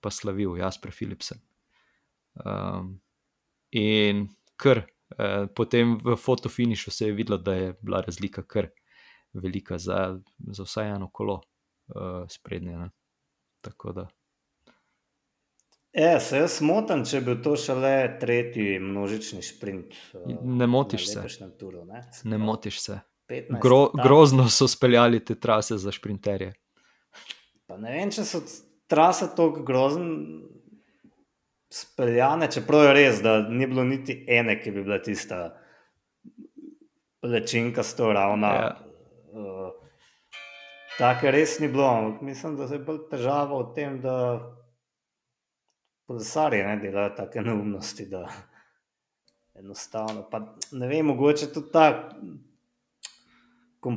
pa slavil Jasper Philipsen. Um, in kar uh, potem v fotofinišu se je videlo, da je bila razlika kar velika za, za vsaj eno kolo uh, sprednje. Ne? Tako da.
E, se jaz motim, če bi to šele tretji množični sprint.
Uh, ne motiš se.
Turu, ne?
ne motiš se. Gro, grozno so speljali te trase za sprinterje.
Pa ne vem, če so trase tako grozne, speljane, čeprav je res, da ni bilo niti ene, ki bi bila tista lečinka, sto ravna. Ja. Uh, Tako res ni bilo, ampak mislim, da je bolj težava v tem, da kolesarji ne delajo take neumnosti. Enostavno. Pa, ne vem, mogoče tudi ta, ta,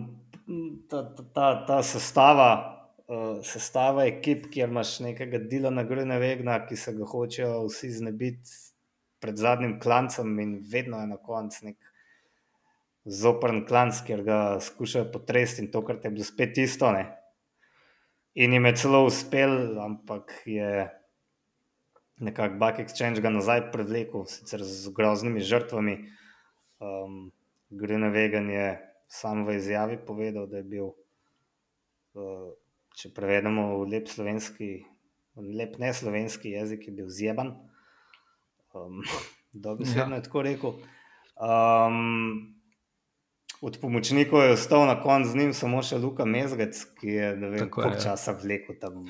ta, ta, ta sestava uh, sestava ekip, kjer imaš nekega dela na grne vegna, ki se ga hočejo vsi znebiti pred zadnjim klancem, in vedno je na koncu nek zoprn klanc, kjer ga skušajo potresti in to, kar te bo spet isto. Ne? In jim je celo uspel, ampak je nekako Buck Exchange ga nazaj prevlekel, sicer z groznimi žrtvami. Um, Green Vegan je sam v izjavi povedal, da je bil uh, če prevedemo v lep slovenski, v lep ne slovenski jezik, je bil zjeban. Um, Dobro se ja. je tako rekel. Um, od pomočnikov je ostal na koncu z njim samo še Luka Mezgec, ki je ne vem, koliko ja. časa vlekel tam.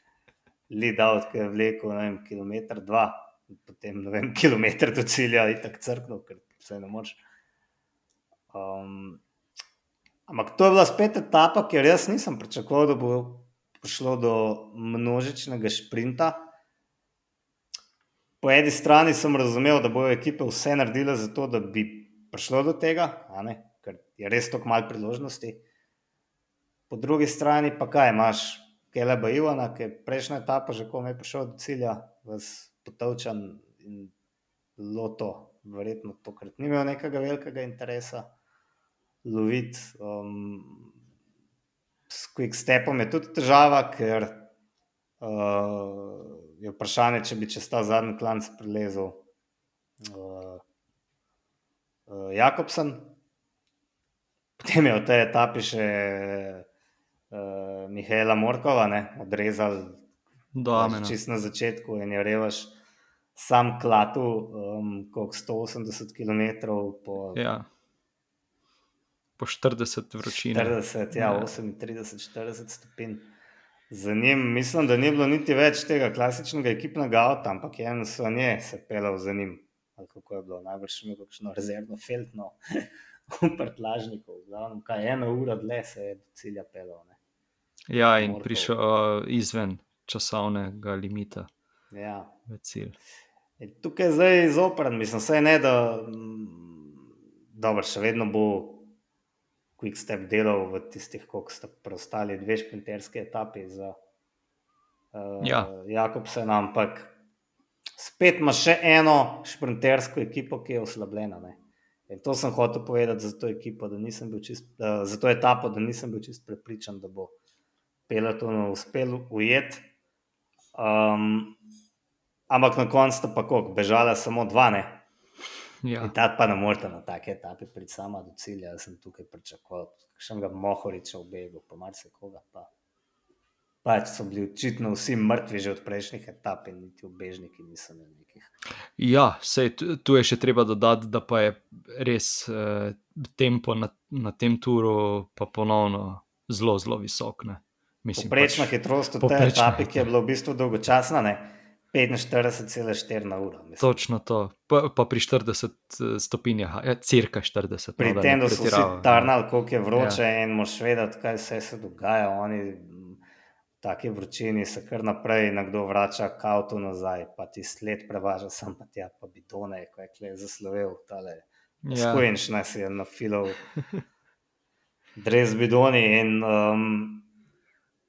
Lidal, ki je vlekel ne vem, kilometr, dva, potem ne vem, kilometr do cilja, in tako crkno, ker se ne moreš. Um, Ampak to je bila spet etapa, ker jaz nisem pričakoval, da bo prišlo do množičnega sprinta. Po eni strani sem razumel, da bodo ekipe vse naredile za to, da bi prišlo do tega, ker je res tako malo priložnosti. Po drugi strani pa kaj imaš, Keleba Ivana, ki je prejšnja etapa že komaj prišel do cilja, vas potovčan in loto, verjetno tokrat ni imel nekega velikega interesa loviti. Um, s quick stepom je tudi težava, ker uh, je vprašanje, če bi čez ta zadnji klanc prelezel uh, uh, Jakobsen. Potem je v tej etapi še uh, Mihajla Morkova, ne, odrezal čist na začetku in je revaš sam klatu, um, koliko 180 km po.
Ja po 40 vročine.
40, ja, ja. 38, 40 stopinj. Za njim mislim, da ni bilo niti več tega klasičnega ekipnega avta, ampak je eno sonje se pelal za njim. Ali kako je bilo, najbrž še nekakšno rezervno feltno v prtlažniku. Glavnem, kaj eno uro dlje se je do cilja pelal. Ne.
Ja, in Morkov. prišel uh, izven časovnega limita.
Ja. E, tukaj je zdaj izopren, mislim, vse ne, da dobro, še vedno bo quick step delal v tistih, koliko sta preostali dve šprinterske etape za uh, ja. Jakobsen, ampak spet ima še eno šprintersko ekipo, ki je oslabljena. Ne? In to sem hotel povedati za to ekipo, da nisem bil čist, uh, za to etapo, da nisem bil čist prepričan, da bo peloton uspel ujet. Um, ampak na koncu sta pa koliko, bežala samo dva, ne?
Ja.
Tako pa ne morete na take etape priti sama do cilja. Jaz sem tukaj pričakoval, enega Mohoriča v Begu, pa marsikoga. Pa. Pač so bili očitno vsi mrtvi že od prejšnjih etap in niti obežniki niso imeli nekih.
Ja, sej, tu je še treba dodati, da pa je res eh, tempo na, na tem turu pa ponovno zelo, zelo visok.
Poprečna pač, hitrost v tej etapi, ki je bila v bistvu dolgočasna. Ne? 45,4 na uro. Mislim.
Točno to, pa, pa pri 40 eh, stopinjah, ja, cirka 40.
Pri no, tem, da so vsi tarnali, koliko je vroče, ja. in moš vedeti, kaj se, se dogaja. Oni taki vročini se kar naprej nekdo vrača k avtu nazaj, pa ti sled prevaža sem pa tja, pa bidone, ko je kle zaslovel, tale
Ja.
skojnič naj si je nafilal dres bidoni in um,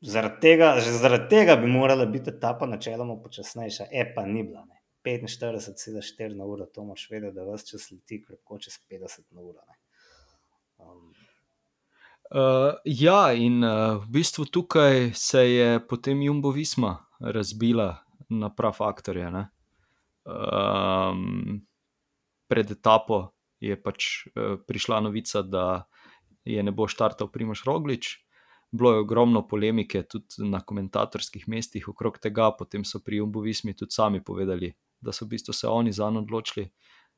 zaradi tega, že zaradi tega bi morala biti etapa načeloma počasnejša, e pa ni bila, ne. 45,4 na uro, to moraš vedeti, da vse čas leti krepko čez 50 na uro, ne. Um,
Uh, ja, in uh, v bistvu tukaj se je potem Jumbo Visma razbila na prav faktorje. ne. Um, pred etapo je pač uh, prišla novica, da je ne bo štartal Primoš Roglič. Bilo je ogromno polemike tudi na komentatorskih mestih okrog tega, potem so pri Jumbo Vismi tudi sami povedali, da so v bistvu se oni za njo odločili,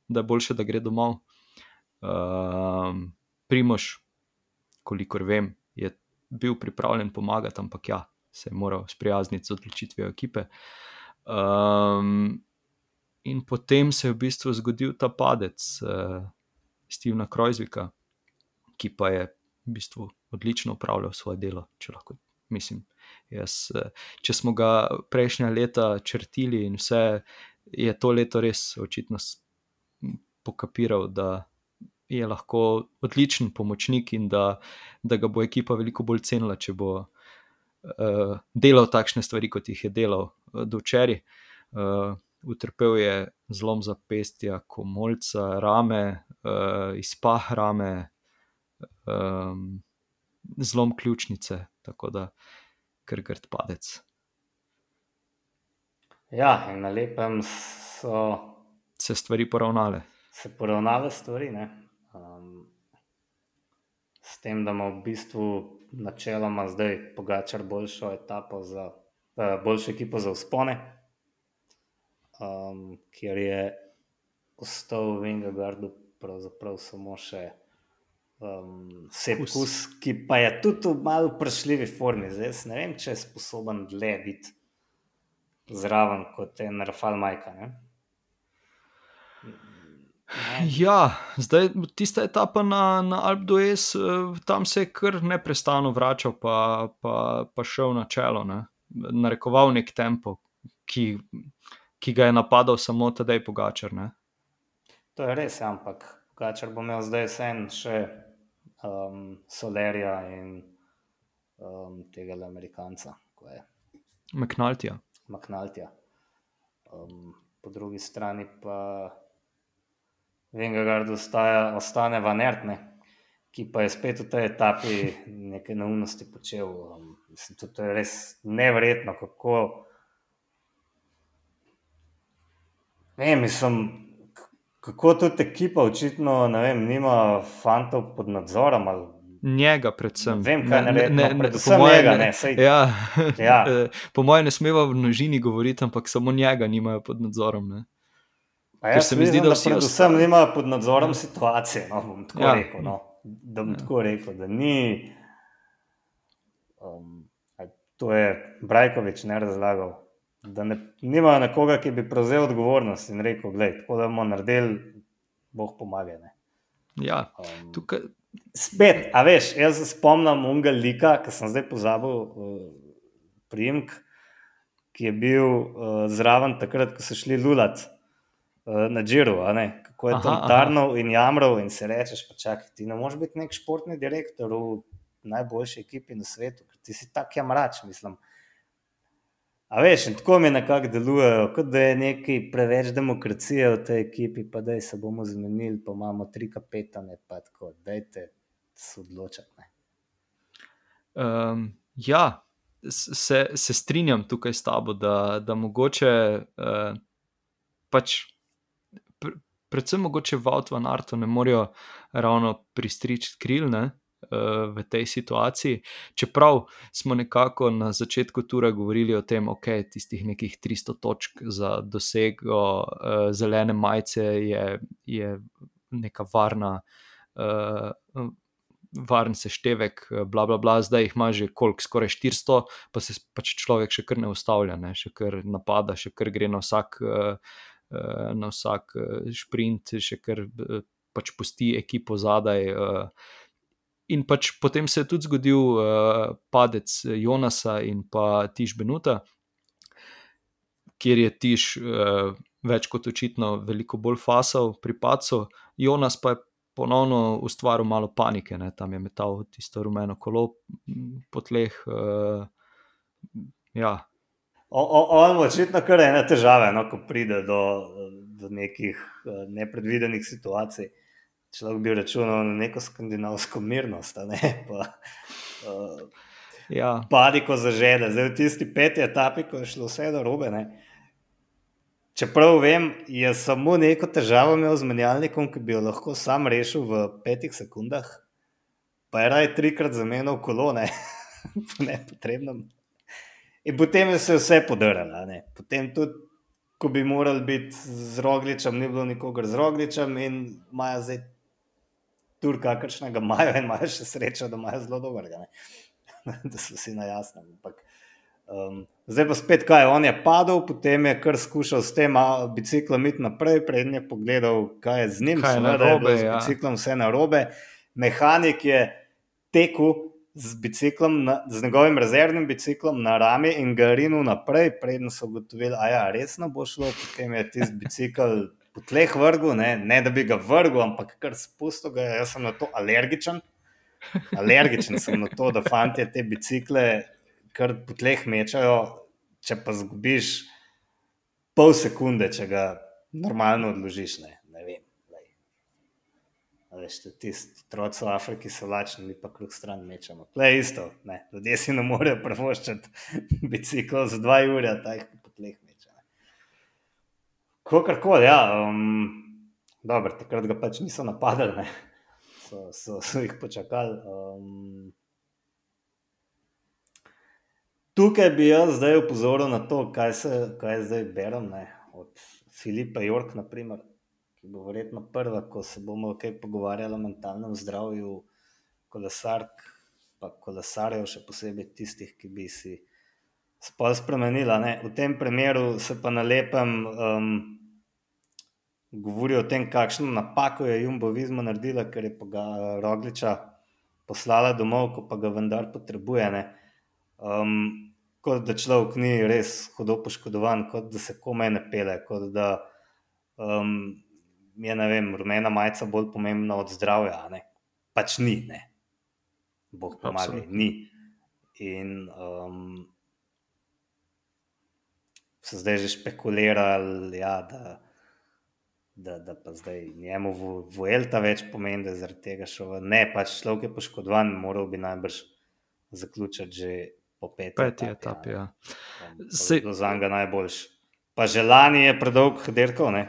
da je boljše, da gre domov. Um, Primoš, kolikor vem, je bil pripravljen pomagati, ampak ja, se je moral sprijazniti z odločitvijo ekipe. Um, in potem se je v bistvu zgodil ta padec uh, Stevena Krojzvika, ki pa je v bistvu odlično upravljal svoje delo, če lahko mislim. Jaz, uh, če smo ga prejšnja leta črtili in vse, je to leto res očitno pokapiral, da je lahko odličen pomočnik in da, da ga bo ekipa veliko bolj cenila, če bo uh, delal takšne stvari, kot jih je delal uh, do včeraj. Uh, utrpel je zlom zapestja, komolca, rame, uh, izpah rame, um, zlom ključnice, tako da kar grd padec.
ja, na lepem so
Se stvari poravnale.
se poravnale stvari. Ne? Um, s tem, da ima v bistvu načeloma zdaj Pogačar boljšo etapo za, uh, boljšo ekipo za uspone, um, kjer je ostal v Vingegardu pravzaprav samo še um, Sepkus,
Kus.
ki pa je tudi v malo vprašljivi formi. Zdaj jaz ne vem, če je sposoben dlje biti zraven kot en Rafal Majka. Ne? Ne.
Ja, zdaj tista etapa na, na Alp d'Huez, eh, tam se je kar neprestano vračal, pa, pa, pa šel na čelo, ne. narekoval nek tempo, ki, ki ga je napadal samo tedaj Pogačar. Ne.
To je res, ja, ampak Kačer bo imel zdaj vseeno še um, Solerja in um, tega Amerikanca, ko je
McNultyja.
Maknaltja. Um, po drugi strani pa Vengard ostaja, ostane vanertne, ki pa je spet v tej etapi neke neumnosti počel. Um, mislim, to, to je res neverjetno, kako. Ne, mislim, kako tudi ekipa očitno ne vem, nima fantov pod nadzorom. Ali,
Njega, predvsem.
Ne vem, kaj narediti, no,
po
predvsem
moje
njega,
ne-
ne, saj-
Ja,
Ja.
eh, po mojem, ne smemo v množini govoriti, ampak samo njega nimajo pod nadzorom. Ne.
Pa
Ker
jaz
se mi zdi, da
da predvsem
ostali-
nima pod nadzorom situacije. No, bom tako
Ja.
ja. rekel. No. Da bom
Ja.
ja. tako rekel, da ni. Um, to je Brajkovič ne razlagal. Da ne, nimajo nekoga, ki bi prevzel odgovornost in rekel: Glej, tako da bomo naredili, Bog pomaga. Ne.
Ja,
Um,
tukaj,
Spet, a veš, jaz se spomnim unga lika, ki sem zdaj pozabil uh, primek, ki je bil uh, zraven takrat, ko so šli lulat uh, na Džiru, kako je
Aha,
tam tarnal in jamral in se rečeš, pa čakaj, ti ne moreš biti nek športni direktor v najboljši ekipi na svetu, ker ti si tak jamrač, mislim. A veš, in tako mi nekako delujejo, kot da je nekaj preveč demokracije v tej ekipi, pa da se bomo zmenili, pa imamo tri kapetane, pa tako, dajte se odločati. Ne.
Um, ja, se, se strinjam tukaj s tabo, da, da mogoče uh, pač, pr, predvsem mogoče Vaut van Arto ne morejo ravno pristriči kril ne, v tej situaciji. Čeprav smo nekako na začetku tura govorili o tem, ok, tistih nekih 300 točk za dosego uh, zelene majice je, je neka varna. Uh, varen seštevek, bla, bla, bla, zdaj jih ima že koliko, skoraj 400, pa se pač človek še kar ne ustavlja, ne? še kar napada, še kar gre na vsak, eh, na vsak sprint, še kar pač pusti ekipo zadaj. eh. In pač potem se je tudi zgodil uh, padec Jonasa in pa Tiš Benuta, kjer je Tiš uh, več kot očitno veliko bolj fasal pri pacu, Jonas pa je ponovno ustvaril malo panike, ne? tam je metal tisto rumeno kolo po tleh. Uh, ja.
On je očitno kar ena težava, no, ko pride do, do nekih uh, nepredvidenih situacij. Človek bi računal na neko skandinavsko mirnost, ne pa. Uh, ja. Padiko zažede, zdaj v tisti peti etapi, ko je šlo vse do robe. Ne? Čeprav vem, je samo neko težavo imel z menjalnikom, ki bi jo lahko sam rešil v petih sekundah, pa je raj trikrat zamenjal kolone, po nepotrebnem. In potem je se vse podarilo. Potem tudi, ko bi morali biti z rogličem, ni bilo nikogar z rogličem in imajo zdaj tur, kakršnega imajo in imajo še srečo, da imajo zelo dobrega. da so vsi na jasnem. Ampak, Um, zdaj pa spet, kaj on je padel, potem je kar skušal s tem biciklom iti naprej, prednje pogledal, kaj je z njim,
kaj je narobe.
Z ja. biciklom vse narobe. Mehanik je tekel z, na, z njegovim rezervnim biciklom na rami in ga rinil naprej, prednjo so ugotovili, da ja, resno bo šlo, potem je tisti bicikl. Po tleh vrgu, ne, ne da bi ga vrgel, ampak kar spustil ga, jaz sem na to alergičen. Alergičen sem na to, da fanti te bicikle kar po tleh mečajo, če pa zgubiš pol sekunde, če ga normalno odložiš. Ne, ne vem. Veš, tisti otroci v Afriki so lačni, mi pa kljub stran mečemo. To je isto, ne. ljudje si ne morejo prvoščati biciklo za dva ure, da jih po tleh mečejo. Kakorkoli, ja. Um, Dobro, takrat ga pač niso napadali, so, so, so jih počakali. Um, Tukaj bi jaz zdaj upozoril na to, kaj, se, kaj zdaj berem ne, od Filipa Jorka, naprimer, ki bo verjetno prva, ko se bomo kaj pogovarjali o mentalnem zdravju kolesark, pa kolesarjev, še posebej tistih, ki bi si spol spremenila. Ne. V tem primeru se pa na lepem um, govori o tem, kakšno napako je Jumbo Vizma naredila, ker je pa ga Rogliča poslala domov, ko pa ga vendar potrebuje. Ne. Um, kot da človek ni res hudo poškodovan, kot da se komaj ne pele, kot da um, je vem, rumena majica bolj pomembna od zdravja. Ne? Pač ni, ne. Bog pomaga, ni. In um, so zdaj že špekulirali, ja, da, da, da pa zdaj njemu vuelta več pomeni, da je zaradi tega šel. Ne, pač človek je poškodovan, moral bi najbrž zaključiti že po peti,
peti etapi. Ja.
Se... Za njega najboljši. Pa želani je predolg derkov, ne?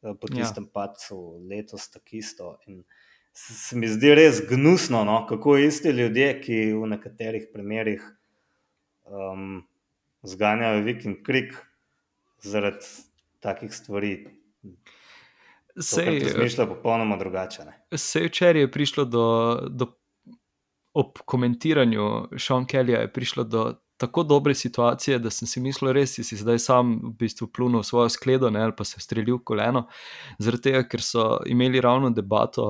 po ja. tistem ja. pacu, letos tako isto. In se mi zdi res gnusno, no? kako isti ljudje, ki v nekaterih primerih um, zganjajo viking krik zaradi takih stvari. Se je zmišljalo popolnoma drugače.
Se je včeraj prišlo do, do ob komentiranju Sean Kellyja je prišlo do tako dobre situacije, da sem si mislil, da si zdaj sam v bistvu plunil svojo skledo ne, ali pa se streljil koleno. Zaradi tega, ker so imeli ravno debato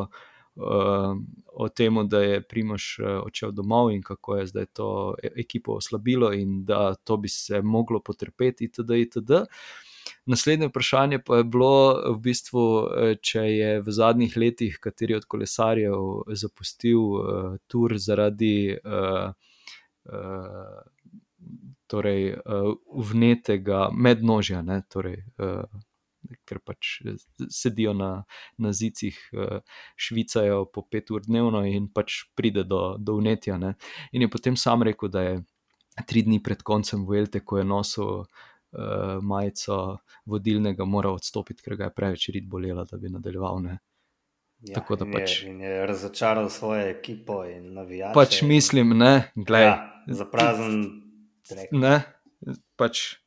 uh, o tem, da je Primoš uh, odšel domov in kako je zdaj to e-, ekipo oslabilo in da to bi se moglo potrpeti, itd. itd. Naslednje vprašanje pa je bilo, v bistvu, eh, če je v zadnjih letih kateri od kolesarjev zapustil uh, tur zaradi uh, uh, torej, uh, vnetega mednožja, ne, torej, uh, ker pač sedijo na, na zicih, uh, švicajo po pet ur dnevno in pač pride do, do vnetja. Ne. In je potem sam rekel, da je tri dni pred koncem Vuelte, ko je nosil uh, majico vodilnega moral odstopiti, ker ga je preveč rit bolela, da bi nadaljeval. Ne.
Ja, Tako da pač. Je, je razočaral svojo ekipo in navijače.
Pač mislim, ne, gledaj. Ja,
za prazen.
Ne, pač,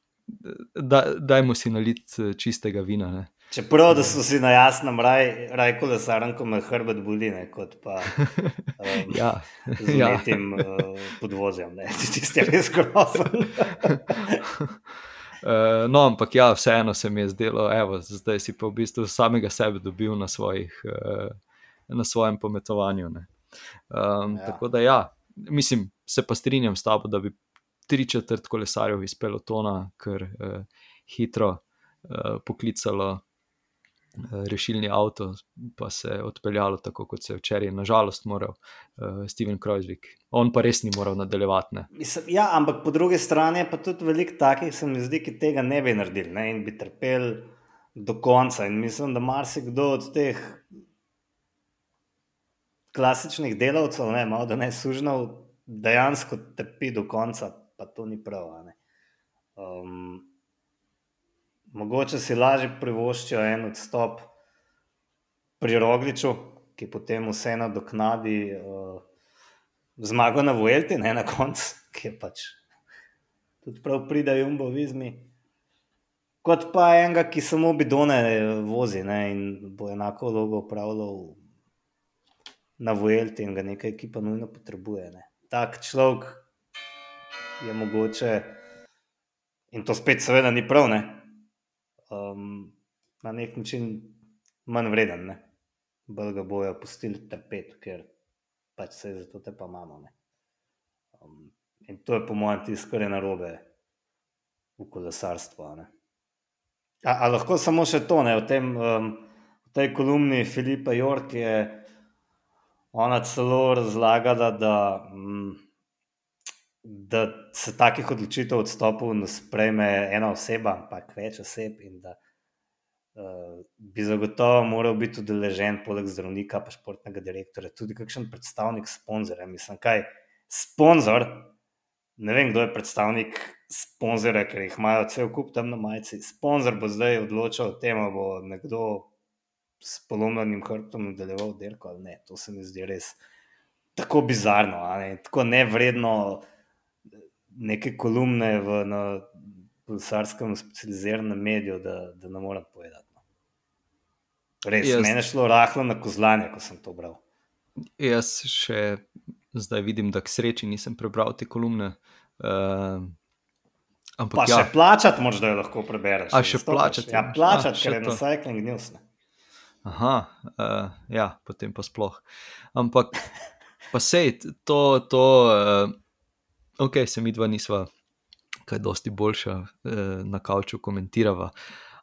da, dajmo si nalit eh, čistega vina. Ne.
Čeprav da so si na jasnem, raj, raj kolesarjem, ko me hrbet boli, ne, kot pa um, ja, z ja. tem uh, podvozjem, ne, tisti res grozen.
Uh, no, ampak ja, vseeno se mi je zdelo, da zdaj si pa v bistvu samega sebe dobil na, svojih, uh, na svojem pometovanju. Ne. Um,
Ja.
Tako da, ja, mislim, se pa strinjam s tabo, da bi tri četrt kolesarjev iz pelotona kar uh, hitro uh, poklicalo rešilni avto, pa se odpeljalo tako, kot se je včeraj, nažalost, moral uh, Steven Kreuzvik. On pa res ni moral nadaljevati. Ne.
Mislim, ja, ampak po drugi strani je pa tudi veliko takih, se mi zdi, ki tega ne bi naredili ne, in bi trpeli do konca. In mislim, da marsikdo od teh klasičnih delavcev, ne, malo da ne sužnov, dejansko trpi do konca, pa to ni prav. Um, mogoče si lažje privoščijo en odstop pri Rogliču, ki potem vseeno doknadi uh, zmago na Vuelti, ne na koncu, ki je pač tudi prav pride Jumbo vizmi. Kot pa enega, ki samo bidone vozi ne, in bo enako dolgo upravljal na Vuelti in ga neka ekipa nujno potrebuje. Ne. Tak človek je mogoče, in to spet seveda ni prav, ne, um, na nek način manj vreden. Ne. Bolj ga bojo pustili trpeti, ker pač se zato te pa imamo. Ne. Um, in to je po mojem tisto, kar je narobe v kolesarstvu. a. A, lahko samo še to, ne, v, tem, um, v tej kolumni Filipa Jork je ona celo razlagala, da, mm, da se takih odločitev odstopov ne sprejme ena oseba, ampak več oseb in da uh, bi zagotovo moral biti udeležen poleg zdravnika pa športnega direktorja tudi kakšen predstavnik sponzorja. Mislim, kaj sponzor, ne vem, kdo je predstavnik sponzorja, ker jih imajo cel kup tam na majici. Sponzor bo zdaj odločal o tem, ali bo nekdo s polomljenim hrbtom nadaljeval dirko ali ne. To se mi zdi res tako bizarno, ne? tako nevredno neke kolumne v na kolsarskem specializiranem mediju, da, da ne morem povedati. no. Res,
Jaz-
meni je šlo rahlo na kozlanje, ko sem to bral.
Jaz še zdaj vidim, da k sreči nisem prebral te kolumne. Uh, ampak
Pa
ja,
še plačati moraš, da jo lahko prebereš.
A, še
stopiš.
plačati
Ja, plačati, ker je na
to.
Cycling News. Ne.
Aha, uh, ja, potem pa sploh. Ampak, pa sej, to, to uh, ok, se mi dva nisva kaj dosti boljša uh, na kavču komentirava.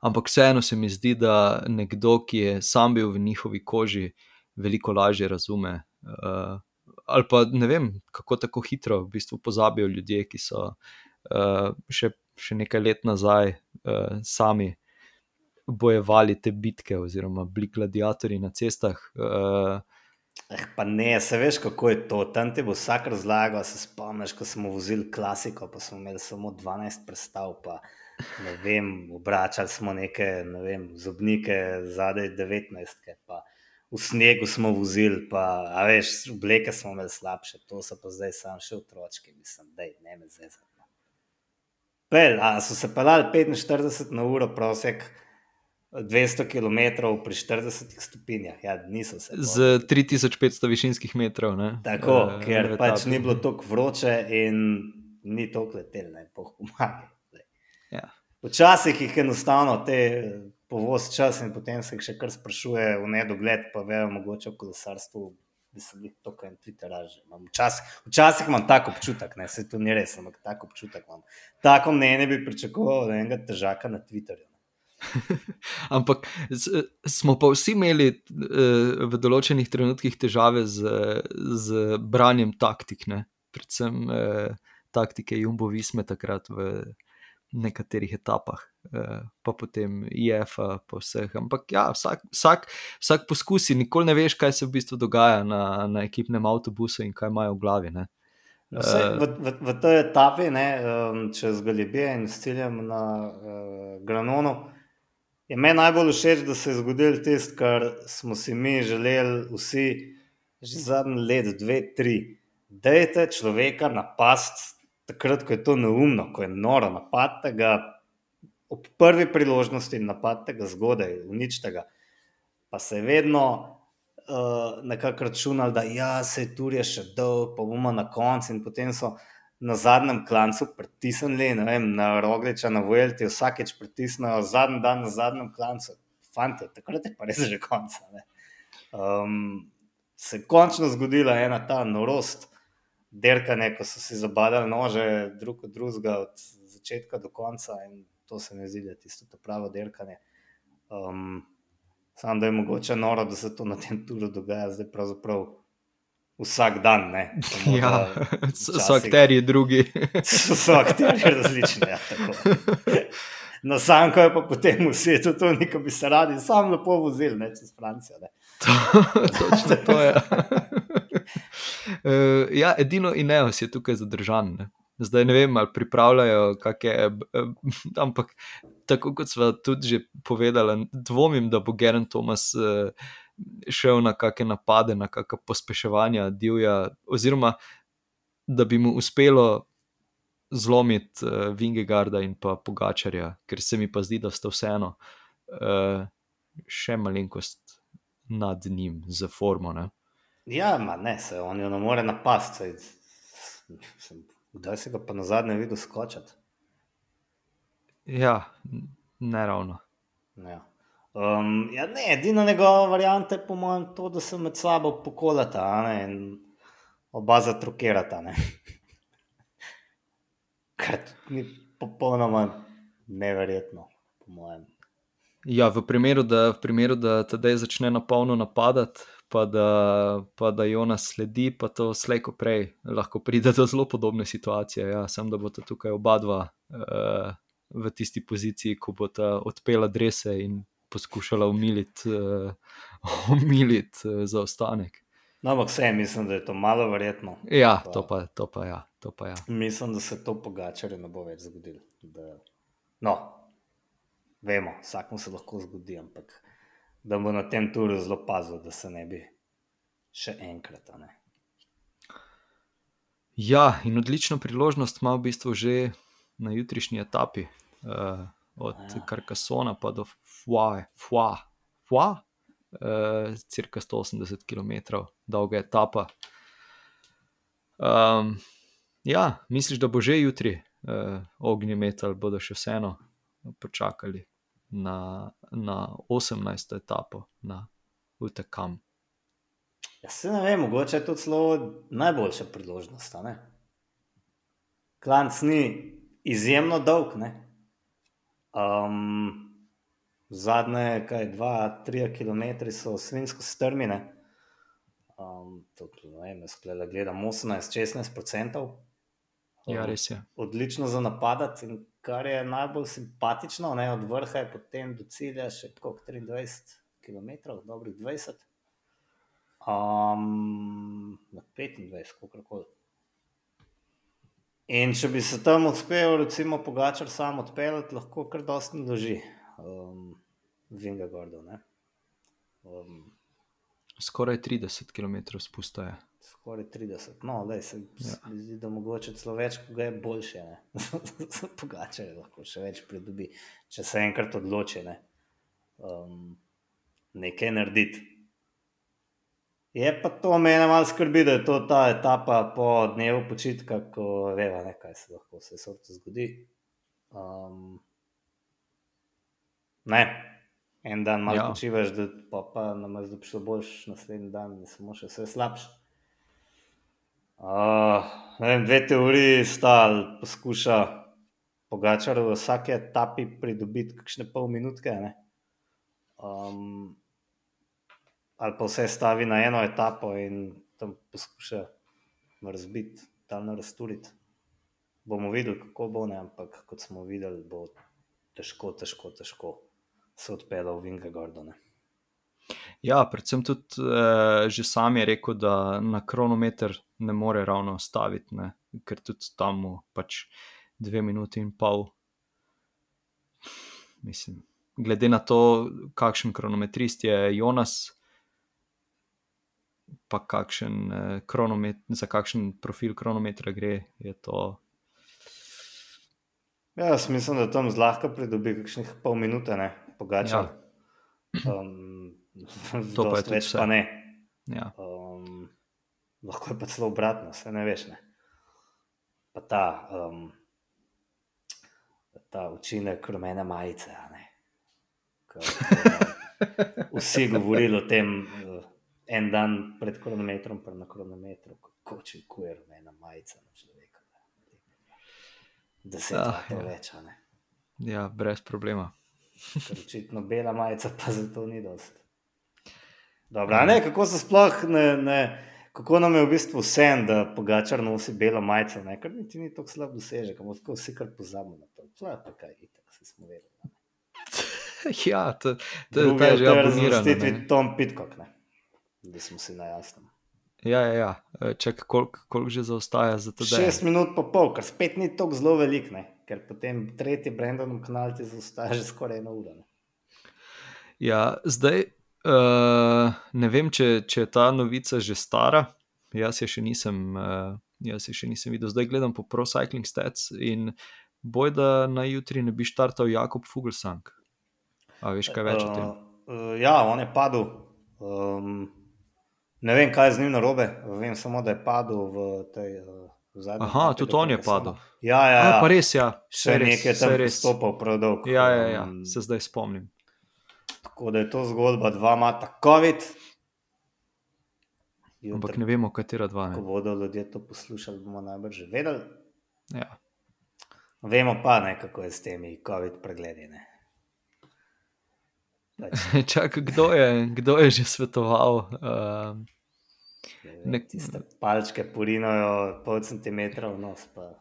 Ampak vseeno se mi zdi, da nekdo, ki je sam bil v njihovi koži, veliko lažje razume. Uh, ali pa ne vem, kako tako hitro v bistvu pozabijo ljudje, ki so uh, še, še nekaj let nazaj uh, sami bojevali te bitke, oziroma bili gladiatorji na cestah. Uh,
Eh, pa ne, se veš, kako je to. Tam ti bo vsak razlagal. Se spomniš, ko smo vozili klasiko, pa smo imeli samo 12 predstav. Pa, ne vem, obračali smo neke ne vem, zobnike, zadaj 19, pa v snegu smo vozili, pa veš, obleke smo imeli slabše, to so pa zdaj samo še otročki, mislim, da ne me zdaj zadnje. Pel, a so se pelali 45 na uro, prosek 200 km pri 40 stopinjah, ja, niso se. bolj.
z 3500 višinskih metrov. Ne?
Tako, uh, ker pač ni bilo tako vroče in ni toliko letel, ne boh pomaga.
Ja.
Včasih jih enostavno te povoz čas in potem se jih še kar sprašuje v nedogled, pa vejo mogoče v kolesarstvu, da so jih to kaj Twitter raže. Včasih, včasih imam tak občutek, ne, se to ni res, ampak tak občutek imam. Tako mnenje bi pričakoval od enega težaka na Twitterju.
Ampak smo pa vsi imeli uh, v določenih trenutkih težave z, z branjem taktik, ne? predvsem uh, taktike Jumbo Visme takrat v nekaterih etapah, uh, pa potem IF-a, pa vseh. Ampak ja, vsak, vsak, vsak poskusi, nikoli ne veš, kaj se v bistvu dogaja na, na ekipnem avtobusu in kaj imajo v glavi. Ne?
No, saj, v, v, v tej etapi, ne, um, čez Galibije in s ciljem na uh, Granonu, je meni najbolj všeč, da se je zgodil tisto, kar smo si mi želeli, vsi, že zadnji let, dve, tri. Dajte človeka napast, takrat, ko je to neumno, ko je noro, napadite ga ob prvi priložnosti, napadite ga zgodaj, uničite ga. Pa se je vedno uh, nekako računali, da ja, se je tu je še dolg, pa bomo na koncu. In potem so na zadnjem klancu pritisnili, ne vem, na Rogliča, na Vuelti, vsakeč pritisnejo, zadnji dan na zadnjem klancu. Fante, takrat je pa res že konca. ne. Um, se je končno zgodila ena ta norost, derkanje, ko so si zabadali nože drug od drugega, od začetka do konca. In to se mi zdi, da je tisto to pravo derkanje. Um, Sam da je mogoče noro, da se to na tem turu dogaja, zdaj pravzaprav vsak dan. Samo,
ja, so akteri drugi.
so akteri različni. Ja, na samem je pa potem v svetu to, neko bi se radi sam lepo vozili, ne čez Francijo. Ne.
Točno to je. uh, ja, edino Ineos je tukaj zadržan. Ne. Zdaj ne vem, ali pripravljajo kakšne, ampak tako kot smo tudi že povedali, dvomim, da bo Geren Thomas uh, šel na kakšne napade, na kakšne pospeševanja divja, oziroma da bi mu uspelo zlomiti uh, Vingegarda in pa Pogačarja, ker se mi pa zdi, da sta vseeno uh, še malenkost nad njim za formo. Ne?
Ja, ma ne, se on jo ne more napasti. Kdaj si ga pa na zadnje videl skočiti?
Ja, ne ravno.
Ja. Um, ja, ne, edina njegova varianta je, po mojem, to, da se med sabo pokolata in oba zatrukirata. Kar ni popolnoma neverjetno, po mojem.
Ja, v primeru, da, v primeru, da tedaj začne na polno napadati, pa da, pa da Jonas sledi, pa to slejko prej lahko pride do zelo podobne situacije. Ja, sem da bo tukaj oba dva uh, v tisti poziciji, ko bo ta odpela drese in poskušala umiliti uh, umilit, uh, zaostanek.
No, ampak vse mislim, da je to malo verjetno.
Ja, pa, to, pa, to, pa ja, to pa ja.
Mislim, da se to pogačare ne bo več zgodilo. Da... No, vemo, vsakmu se lahko zgodi, ampak da bo na tem turu zelo pazil, da se ne bi še enkrat. Ne.
Ja, in odlično priložnost ima v bistvu že na jutrišnji etapi, uh, od ja. Karkasona pa do Fua, Fua, Fua uh, cirka 180 km dolga etapa. Um, ja, misliš, da bo že jutri uh, ognjemet ali bodo še vseeno počakali na, na 18. etapo na UTKM?
Ja, se ne vem, mogoče je to celo najboljša priložnost. Klanc ni izjemno dolg. Um, zadnje, kaj dva, tri km so svinsko strmine. Um, ne vem, sklela, gledam 18-16%.
Ja, res je.
Odlično za napadati, in kar je najbolj simpatično, ne, od vrha je potem do cilja še kot 23 km, dobrih 20. Um, na 25, kako koli. In če bi se tam uspel, recimo, pogačar sam odpeljati, lahko kar dosti loži, um, Vinga Gordo. Um,
Skoraj 30 km spustaje.
Skoraj 30, no, da se ja. mi zdi, da mogoče celo več, ko je boljše. pogačar lahko še več pridobi, če se enkrat odloči ne. um, nekaj narediti. Je pa to meni malo skrbi, da je to ta etapa po dnevu počitka, ko vemo, ne, kaj se lahko vse sorte zgodi. Um, ne, en dan malo ja. počivaš, da pa, pa nam je zdaj šlo boljš, naslednji dan je samo še vse slabše. Uh, vem, dve teoriji sta, poskuša pogačar v vsake etapi pridobiti kakšne pol minutke. Um, ali pa vse stavi na eno etapo in tam poskuša razbiti, tam razturiti. Bomo videli, kako bo ne, ampak kot smo videli, bo težko, težko, težko se odpeljal v Vinga Gordone.
Ja, predvsem tudi eh, že sam je rekel, da na kronometer ne more ravno staviti, ne? ker tudi tam mu pač dve minuti in pol. Mislim, glede na to, kakšen kronometrist je Jonas, pa kakšen eh, kronomet, za kakšen profil kronometra gre. To...
Ja, jaz mislim, da tam zlahka pridobi kakšnih pol minute, ne pogača. Ja. Um, to pa je več, pa ne.
Ja.
Um, lahko je pa celo obratno, se ne veš. Ne. Pa ta, um, ta učinek rumene majice. Vsi govorili o tem, uh, en dan pred kronometrom, pa na kronometru, kako če kujer, ena majica na človeka. Deset
Ah,
let
ja.
več, a ne.
Ja, brez problema.
Ker očitno bela majica pa zato ni dost. Dobro, a ne, kako se sploh ne, ne kako nam je v bistvu vse, da pogačar nosi belo majico, ne, ker niti ni tako slab dosežek, ampak tako vsi kar pozabimo na to. To je pa kaj, itak se smo vedeli.
Ja, to, to,
Drugi
to je že
je
abonirano.
razvrstitvi
ne.
Tom Pitcock, ne. Da smo si na jasnem.
Ja, ja, ja. E, Čak, koliko kolik že zaostaja za to? da je?
Šest minut pa pol, kar spet ni tako zelo velik, ne. Ker potem tretji Brandon kanal ti zaostaja že skoraj eno uro.
Ja, zdaj uh, ne vem, če, če je ta novica že stara. Jaz je še nisem, uh, jaz je še nisem videl. Zdaj gledam po Pro Cycling Stats in boj, da na jutri ne bi štartal Jakob Fugelsang. A veš kaj več o tem?
Uh, uh, ja, on je padel. Um, ne vem, kaj je z njim narobe. Vem samo, da je padel v tej uh, zadnji.
Aha, tudi on je padel.
Ja, ja,
A,
ja.
pa res, ja.
Še
res,
nekaj je tam
res.
stopal prav dolg.
Ja, ja, ja,
Um,
se zdaj spomnim.
Tako da je to zgodba, dva mata COVID.
Ampak
Jutri,
ne vemo, katera dva.
ko
Ne.
bodo ljudje to poslušali, bomo najbrž že vedeli.
Ja.
Vemo pa, ne, kako je s temi COVID pregledi. Ne.
Čak, kdo, je, kdo je že svetoval? Uh,
ne Tiste palčke porinajo pol centimetra v nos. Pa.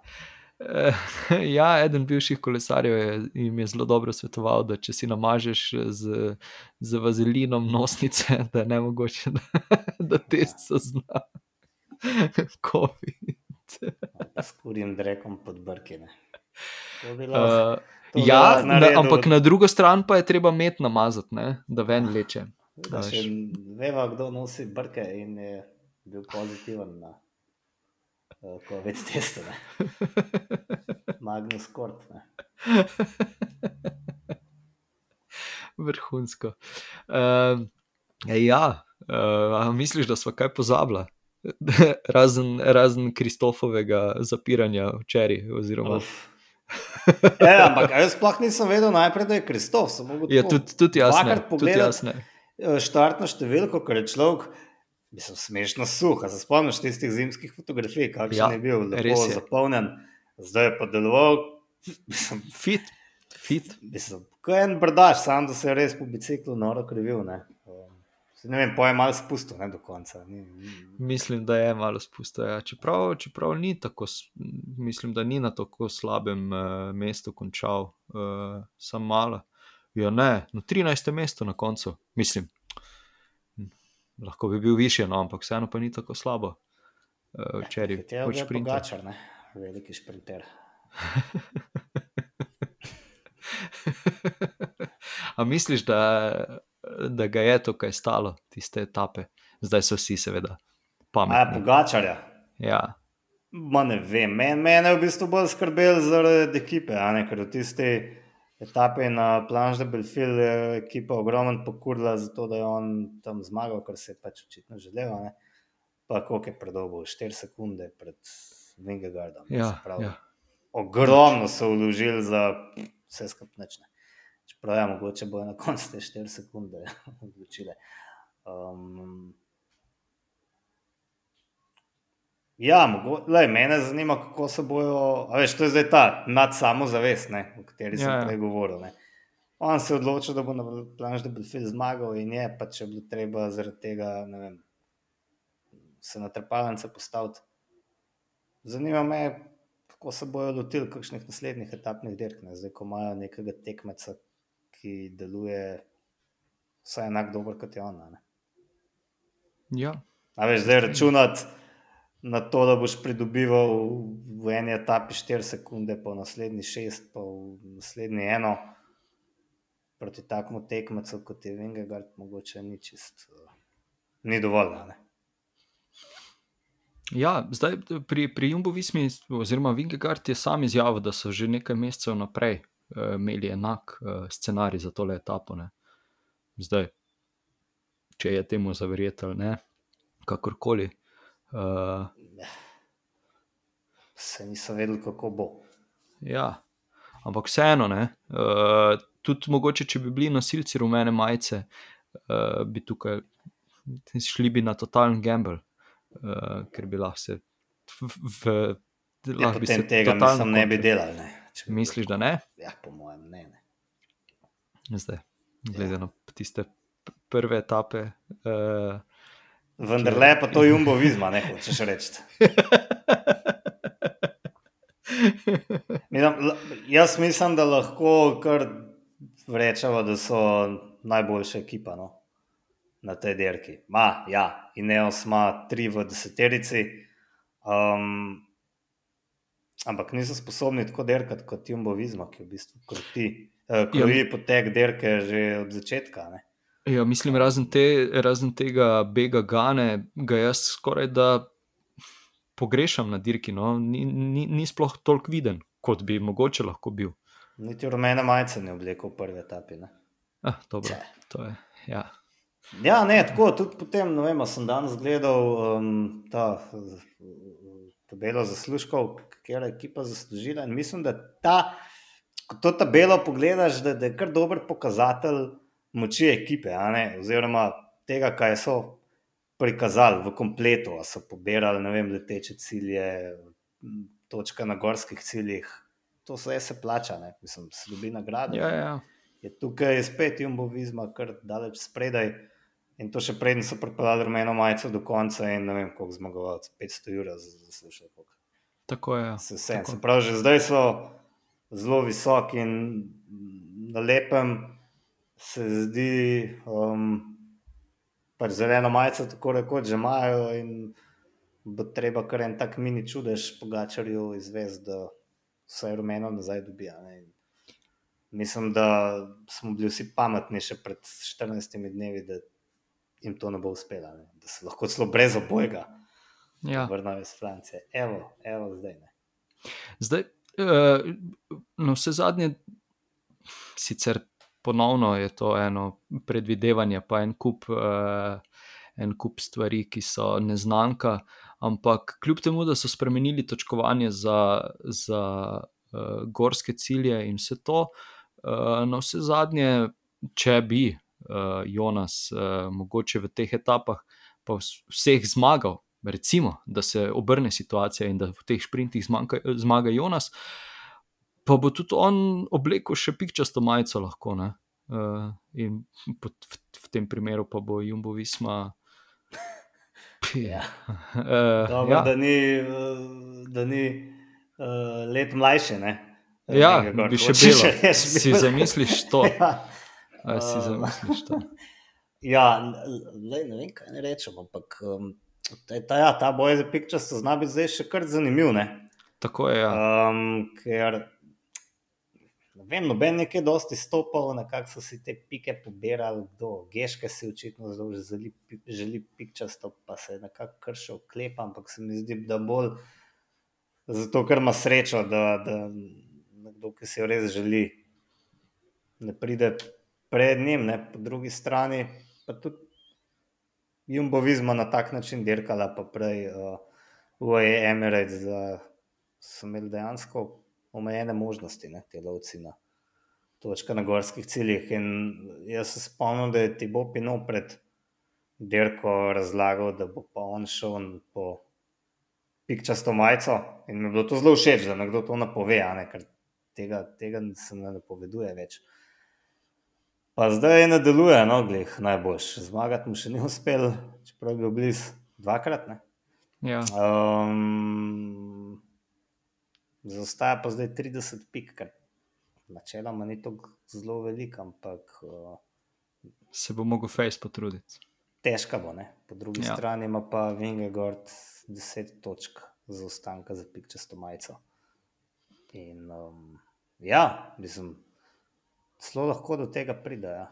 Eh, Ja, eden bivših kolesarjev je, jim je zelo dobro svetoval, da če si namažeš z, z vazelinom nosnice, da je ne mogoče, da, da test zazna. COVID.
s kurjim drekom pod brki. Ne. To bi lahko.
Uh, ja, na, ampak na drugo stran pa je treba met namazati, ne, da ven leče.
Da še veva, kdo nosi brke in je bil pozitiven na uh, COVID testu. Ne. Magnus Kort. Ne.
Vrhunsko. Uh, ja, uh, misliš, da smo kaj pozabili? razen, razen Kristofovega zapiranja včeraj. Oziroma,
Uf. E, ampak jaz sploh nisem vedel najprej, da je Kristof. tako
tudi, tudi jasno.
dvakrat
jasne.
eh, štartno številko, ker je človek, mislim, smešno suh. A Se spomniš tistih zimskih fotografij, kakšen
Ja,
je bil, lepo
je.
zapolnjen, zdaj je pa deloval. Mislim,
Fit, fit.
mislim, ko je en brdaš, sam da se je res po biciklu noro krivil. Ne, ne vem, poje malo spustil, ne do konca. Ni, ni,
Mislim, da je malo spustil. Ja. Čeprav, čeprav ni tako, mislim, da ni na tako slabem uh, mestu končal, uh, samo malo. Ja, ne, na 13. mestu na koncu, mislim. hm, Lahko bi bil više, no, ampak vseeno pa ni tako slabo. Uh, včeraj
Kot je
šprinter.
pogačar, ne, veliki šprinter.
A misliš, da, da ga je to kaj stalo, tiste etape? Zdaj so vsi, seveda, pametni.
pogačarja.
Ja,
Ma ne vem, Men, mene je v bistvu bolj skrbel zaradi ekipe, ne, ker v tisti etapi na Planche de Belfil je ekipa ogromno pokurila za to, da je on tam zmagal, kar se je pač očitno želel. Ne. Pa koliko je predolgo, 4 sekunde pred Vingegardom.
ja, ja.
Ogromno so vložili za vse skupnečne. Čeprav ja, mogoče bojo na koncu te 4 sekunde odločile. Um, Ja, mogo, lej, mene zanima, kako se bojo. Veš, to je zdaj ta nad samozavest, ne, o kateri sem
Ja, ja.
prej govoril. Ne. On se je odločil, da bo na planš, da bo film zmagal, in je pa če bilo treba zaradi tega, vem, se na trpalnice postaviti. Zanima me, kako se bojo lotili kakšnih naslednjih etapnih dirk, ne. zdaj, ko imajo nekega tekmeca, ki deluje vsaj enak dober kot je on. a Ne.
ja.
A veš, zdaj računati na to, da boš pridobival v eni etapi 4 sekunde, pa v naslednji 6, pa v naslednji eno, proti takmu tekmecu kot je Vingegard, mogoče ni čist, ni dovolj. Ne?
Ja, zdaj pri, pri Jumbo Vismi, oziroma Vingegard, je sam izjavil, da so že nekaj mesecev naprej imeli enak uh, scenarij za tole etapo. Ne. Zdaj, če je temu zaverjeti ali ne, kakorkoli. Uh,
Se niso vedeli, kako bo.
ja, ampak vseeno, ne, uh, tudi mogoče, če bi bili nosilci rumene majice, uh, bi tukaj šli bi na totalen gamble, uh, ker bi lahko se. V, v,
Ja,
lahko bi
potem
se
tega
totalno
ne bi delali. Ne.
Misliš, da ne?
Ja, po mojem, ne. ne.
Zdaj, glede na tiste prve etape. Uh,
Vendar le pa to jumbo vizma, ne hočeš reči. Mislim, jaz mislim, da lahko kar rečemo, da so najboljša ekipa no, na tej dirki. Ma, ja, Ineos ima tri v deseterici, um, ampak niso sposobni tako dirkati kot Jumbo Visma, ki v bistvu kroti, uh, kroji potek dirke že od začetka. Ne.
ja, mislim, razen, te, razen tega bega Gane, ga jaz skoraj da pogrešam na dirki. No? Ni, ni, ni sploh toliko viden, kot bi mogoče lahko bil.
Niti rumene majice ne oblekel v prvi etapi. Ne.
Ah, dobro, to je. Ja.
Ja, ne, tako tudi potem, ne vem, sem danes gledal um, ta tabelo zaslužkov, katera ekipa zaslužila. In mislim, da ta, ko to tabelo pogledaš, da, da je kar dober pokazatelj moči ekipe, oziroma tega, kaj so prikazali v kompletu, a so pobirali, vem, leteče cilje, m, točka na gorskih ciljih. To vse se plača, ne, mislim, se dobi nagrade.
Ja, ja.
je tukaj spet Jumbo Visma, kar daleč spredaj. In to še preden so pripeljali rumeno majico do konca, in ne vem, koliko zmagovalcev, 500 ur za zaslužek.
Tako je.
Se vse.
Tako.
Se pravi, že zdaj so zelo visoki in na lepem se zdi, um, pač zeleno majico tako rekoč že imajo in bo treba kar en tak mini čudež pogačarju izvesti, da vse rumeno nazaj dobija. Ne. Mislim, da smo bili vsi pametni še pred 14 dnevi, da jim to ne bo uspelo, ne. da se lahko celo brez obojega
Ja.
vrnejo iz Francije. Evo, evo zdaj. Ne.
Zdaj, uh, no, vse zadnje, sicer ponovno je to eno predvidevanje, pa en kup, uh, en kup stvari, ki so neznanka, ampak kljub temu, da so spremenili točkovanje za, za uh, gorske cilje in vse to, uh, na vse zadnje, če bi uh, Jonas uh, mogoče v teh etapah pa vs- vseh zmagal. Recimo, da se obrne situacija in da v teh sprintih zmanjka, zmaga Jonas, pa bo tudi on oblekel še pikčasto majico, lahko. ne. Uh, in pot, v, v tem primeru pa bo Jumbo Visma.
Ja.
Uh,
Dobro,
ja.
da ni, da ni uh, let mlajši. Ne?
Ja,
Nekaj gor
bi še bilo.
bi
Si zamisliš to?
Ja.
A si
Um,
zamisliš to?
Ja, lej, ne vem, kaj ne rečem, ampak um, ta, ja, ta boj za pikčasto zna biti zdaj še kar zanimiv. Ne?
Tako je. Ja.
Um, ker ne vem, noben je kaj dosti stopal, na kak so si te pike pobirali, kdo. Geške si očitno zelo želi, želi pikčasto, pa se je nekako kršil klep, ampak se mi zdi, da bolj zato, ker ima srečo, da, da nekdo, ki si jo res želi, ne pride pred njim, ne po drugi strani. Pa tudi Jumbo Visma na tak način dirkala, pa prej uh, UAE Emirates, da so imeli dejansko omejene možnosti, ne, te lovci na točka na gorskih ciljih. In jaz se spomnim, da je Tibo Pino pred dirko razlagal, da bo pa on šel po pikčasto majico. In mi je bilo to zelo všeč, da nekdo to napove, ne, ker tega, tega se ne napoveduje več. Pa zdaj nadaljuje, no, glih najboljš. Zmagati mu še ni uspel, čeprav je bil blizu dvakrat. Ne.
Ja.
Um, Zaostaja pa zdaj 30 pik, kar načeloma ni tako zelo veliko, ampak uh,
Se bo mogel Face potruditi.
težka bo. Ne? Po drugi
Ja.
strani ima pa Vingegord 10 točk zaostanka za pikčasto majico. In um, ja, mislim, zelo lahko do tega pride, ja?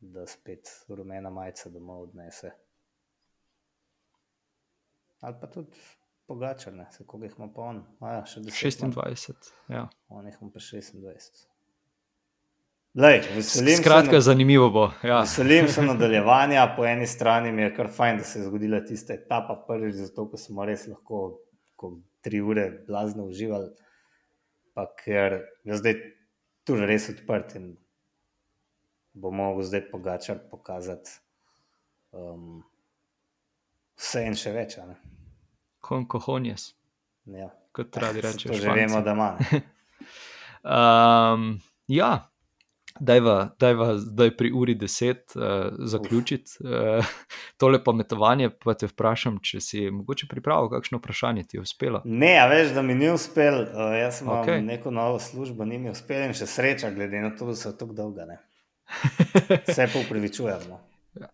da spet rumena majica domov odnese. Ali pa tudi pogačar, ne, se koga jih ima pa on. A ja, še 10 ima.
26. Ja.
On jih ima pa 26. Lej,
Skratka,
se,
zanimivo bo.
na,
Ja.
veselim se nadaljevanja. Po eni strani mi je kar fajn, da se je zgodila tista etapa prvič, zato ker smo res lahko ko tri ure blazno uživali. Pa ker je zdaj tu res odprt in bo mogel zdaj pogačar pokazati Um, vse in še več.
Con cojones,
Ja.
kot radi rečejo.
To že vemo, da ima.
Um, ja, dajva, dajva zdaj pri uri 10 uh, zaključiti uh, tole pametovanje. Pa te vprašam, če si mogoče pripravil kakšno vprašanje, ti je uspelo.
Ne, a veš, da mi ni uspel. Uh, jaz imam
Okej.
okay. neko novo službo, ni mi uspel in še sreča, glede na to, da so tako dolga. Ne. Vse pa upravičujemo.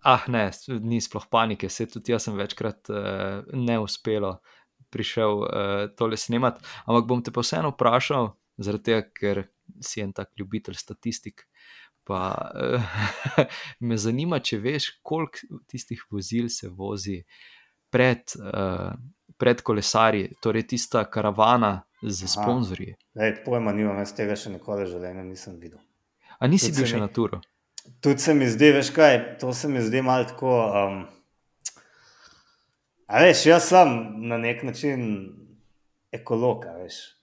Ah, ne, ni sploh panike, se tudi jaz sem večkrat uh, neuspelo prišel uh, tole snemati. Ampak bom te pa vseeno vprašal, zaradi tega, ker si en tak ljubitelj statistik. Pa me zanima, če veš, koliko tistih vozil se vozi pred, uh, pred kolesarji, torej tista karavana z sponzorji.
Pojma nimam, jaz tega še nikoli v življenju nisem videl.
A nisi
Tudi
bil še
mi-
na turu?
Tudi se mi zdi, veš kaj, to se mi zdi malo tako. Um, a veš, jaz sem na nek način ekolog, veš.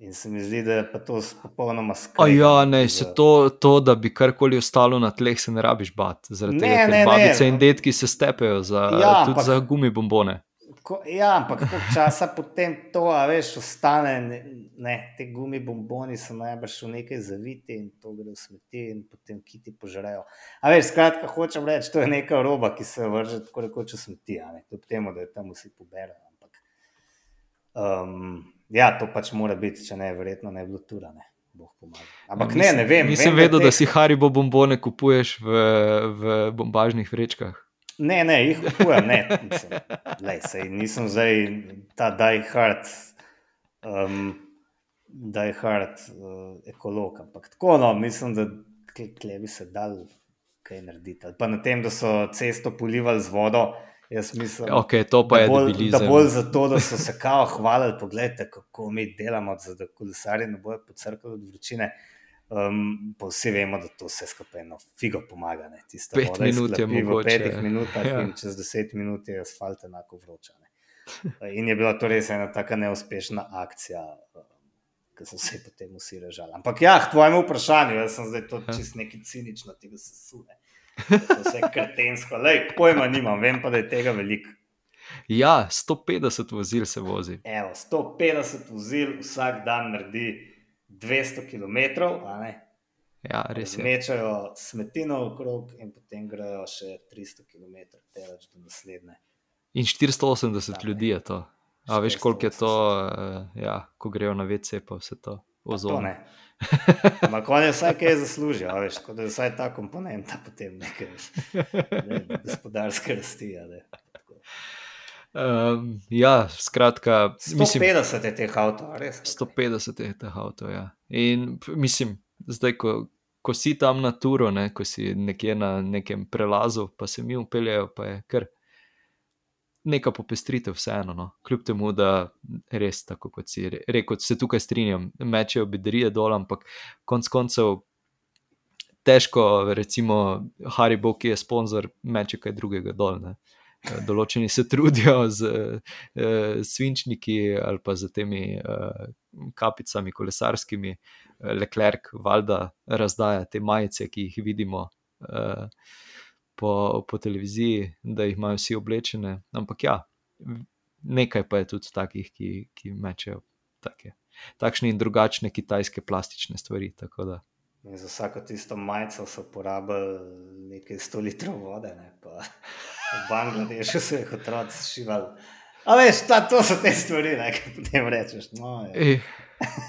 In se mi zdi, da je pa to popolnoma skrbno.
ja, ne, se to, to, da bi karkoli ostalo na tleh, se ne rabiš bati. Zaradi
Ne,
tega, ker
ne, ne.
babice in detki se stepejo za,
Ja,
tudi
ampak-
za gumibombone.
Ko, ja, ampak koliko časa potem to, a veš, ostane, ne, te gumi bomboni so najbrž v nekaj zaviti in to gre v smeti in potem kiti požrejo. A veš, skratka, hočem reči, to je neka roba, ki se vrže tako rekoč v smeti, kljub temu, da jo tam vsi poberajo. Ampak, um, ja, to pač mora biti, če ne, verjetno ne bi bilo tura, ne. Ampak ne, ne vem.
Nisem
vem,
vedel, da
teh-
si Haribo bombone kupuješ v, v bombažnih vrečkah.
Ne, ne, jih kupujem, ne. Mislim, lej, sej, nisem zdaj ta die hard, um, die hard uh, ekolog, ampak tako, no, mislim, da kle, kle bi se dal kaj narediti. Ali Pa na tem, da so cesto polivali z vodo, jaz mislim,
Ok, to pa
da
je
bolj, da
debilizem.
bolj zato, da so se kao hvalili, pogledajte, kako mi delamo, da kolesari ne bojo pocrkali od vročine. Um, pa vsi vemo, da to vse skupaj eno figo pomaga. Ne? Tista
Pet
voda
minut je mogoče,
V petih minutah
ja.
ja. in čez deset minut je asfalt enako vroča. Ne? In je bila to res ena taka neuspešna akcija, ki so se potem vsi režali. Ampak ja, k tvojemu vprašanju, jaz sem zdaj to
Ja.
čist neki cinično, tega se sune. To je Vse kretensko, lej, pojma nimam, vem pa, da je tega veliko.
Ja, 150 vozil se vozi.
Evo, 150 vozil vsak dan naredi 200 km?
Ja, res je.
Zmečajo smetino okrog in potem grejo še 300 km teleč do naslednje.
In 480
Tako.
ljudi je to. A veš, koliko je to, uh, ja, ko grejo na WC, pa vse to
Pa To. Ampak on je vsaj kaj zaslužil, a veš, tako da je vsaj ta komponenta potem nekaj ne, gospodarske rasti. ne.
Um, ja, skratka, mislim,
150 je teh avtomobilov, res.
150 je teh avtomobilov. Ja. In mislim, zdaj, ko, ko si tam na turu, ne, ko si nekje na nekem prelazu, pa se mi upeljajo, pa je kar neka popestritev, vseeno. No. Kljub temu, da res, tako kot si re- rekel, se tukaj strinjam, mečejo bedarije dol, ampak konc koncev. Težko, recimo, Haribo, ki je sponzor, meče kaj drugega dol. Ne. Eh, Določeni se trudijo z uh, svinčniki ali pa z temi uh, kapicami kolesarskimi. Eh, Leclerc, valjda, razdaja te majice, ki jih vidimo uh, po, po televiziji, da jih imajo vsi oblečene. Ampak ja, nekaj pa je tudi takih, ki, ki mečejo take, takšne in drugačne kitajske plastične stvari.
In za vsako tisto majico so porabili nekaj 100 litrov vode, ne? pa v Bangladešu so jih otroci šivali. A veš, ta, to so te stvari, ne, ki potem rečeš. No, je.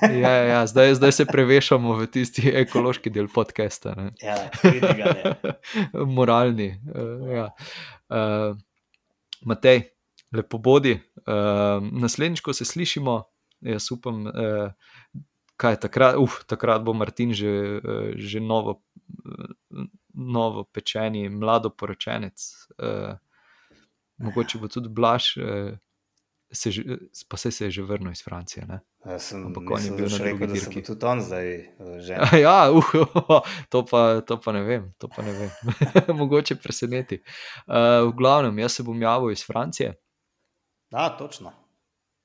Ja, ja, ja, zdaj, zdaj se prevešamo v tisti ekološki del podcasta. Ne?
Ja, ga.
Moralni. Uh, ja. uh, Matej, lepo bodi. Uh, naslednjič, ko se slišimo, jaz upam, uh, kaj takrat, uh, takrat bo Martin že, uh, že novo, uh, novo pečeni, mlado poročenec. Uh, mogoče bo tudi Blaž, uh, se že, pa se, se je že vrnil iz Francije. Ne?
Jaz sem
Ampak on je bil
še rekel,
drugi
da se
dirki.
bo tudi on zdaj eh, že.
Ja, uh, to, pa, to pa ne vem, to pa ne vem. Mogoče preseneti. Uh, v glavnem, jaz se bom javil iz Francije.
Da, točno.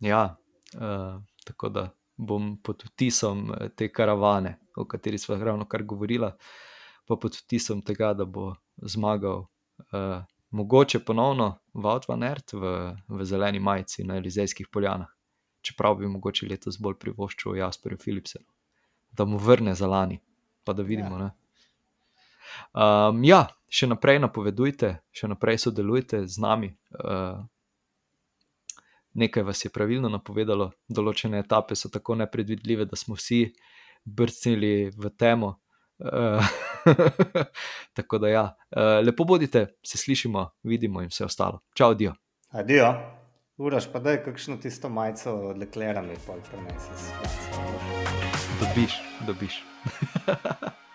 Ja, uh, tako da bom pod vtisom eh, te karavane, o kateri smo ravno kar govorili, pa pod vtisom tega, da bo zmagal uh, mogoče ponovno Vaut van Ert v, v zeleni majici na Elizejskih poljanah. Čeprav bi mogoče letos bolj privoščil Jasperju Philipsenu, da mu vrne za lani, pa da vidimo. Ja. Um, ja, še naprej napovedujte, še naprej sodelujte z nami. Uh, nekaj vas je pravilno napovedalo, določene etape so tako nepredvidljive, da smo vsi brcnili v temo. Uh, tako da, ja, uh, lepo bodite, se slišimo, vidimo in vse ostalo. Čau, dio.
Adijo. Uraš pa da je kakšno tisto majico od leklerami, pa prenesi.
Dobiš, dobiš.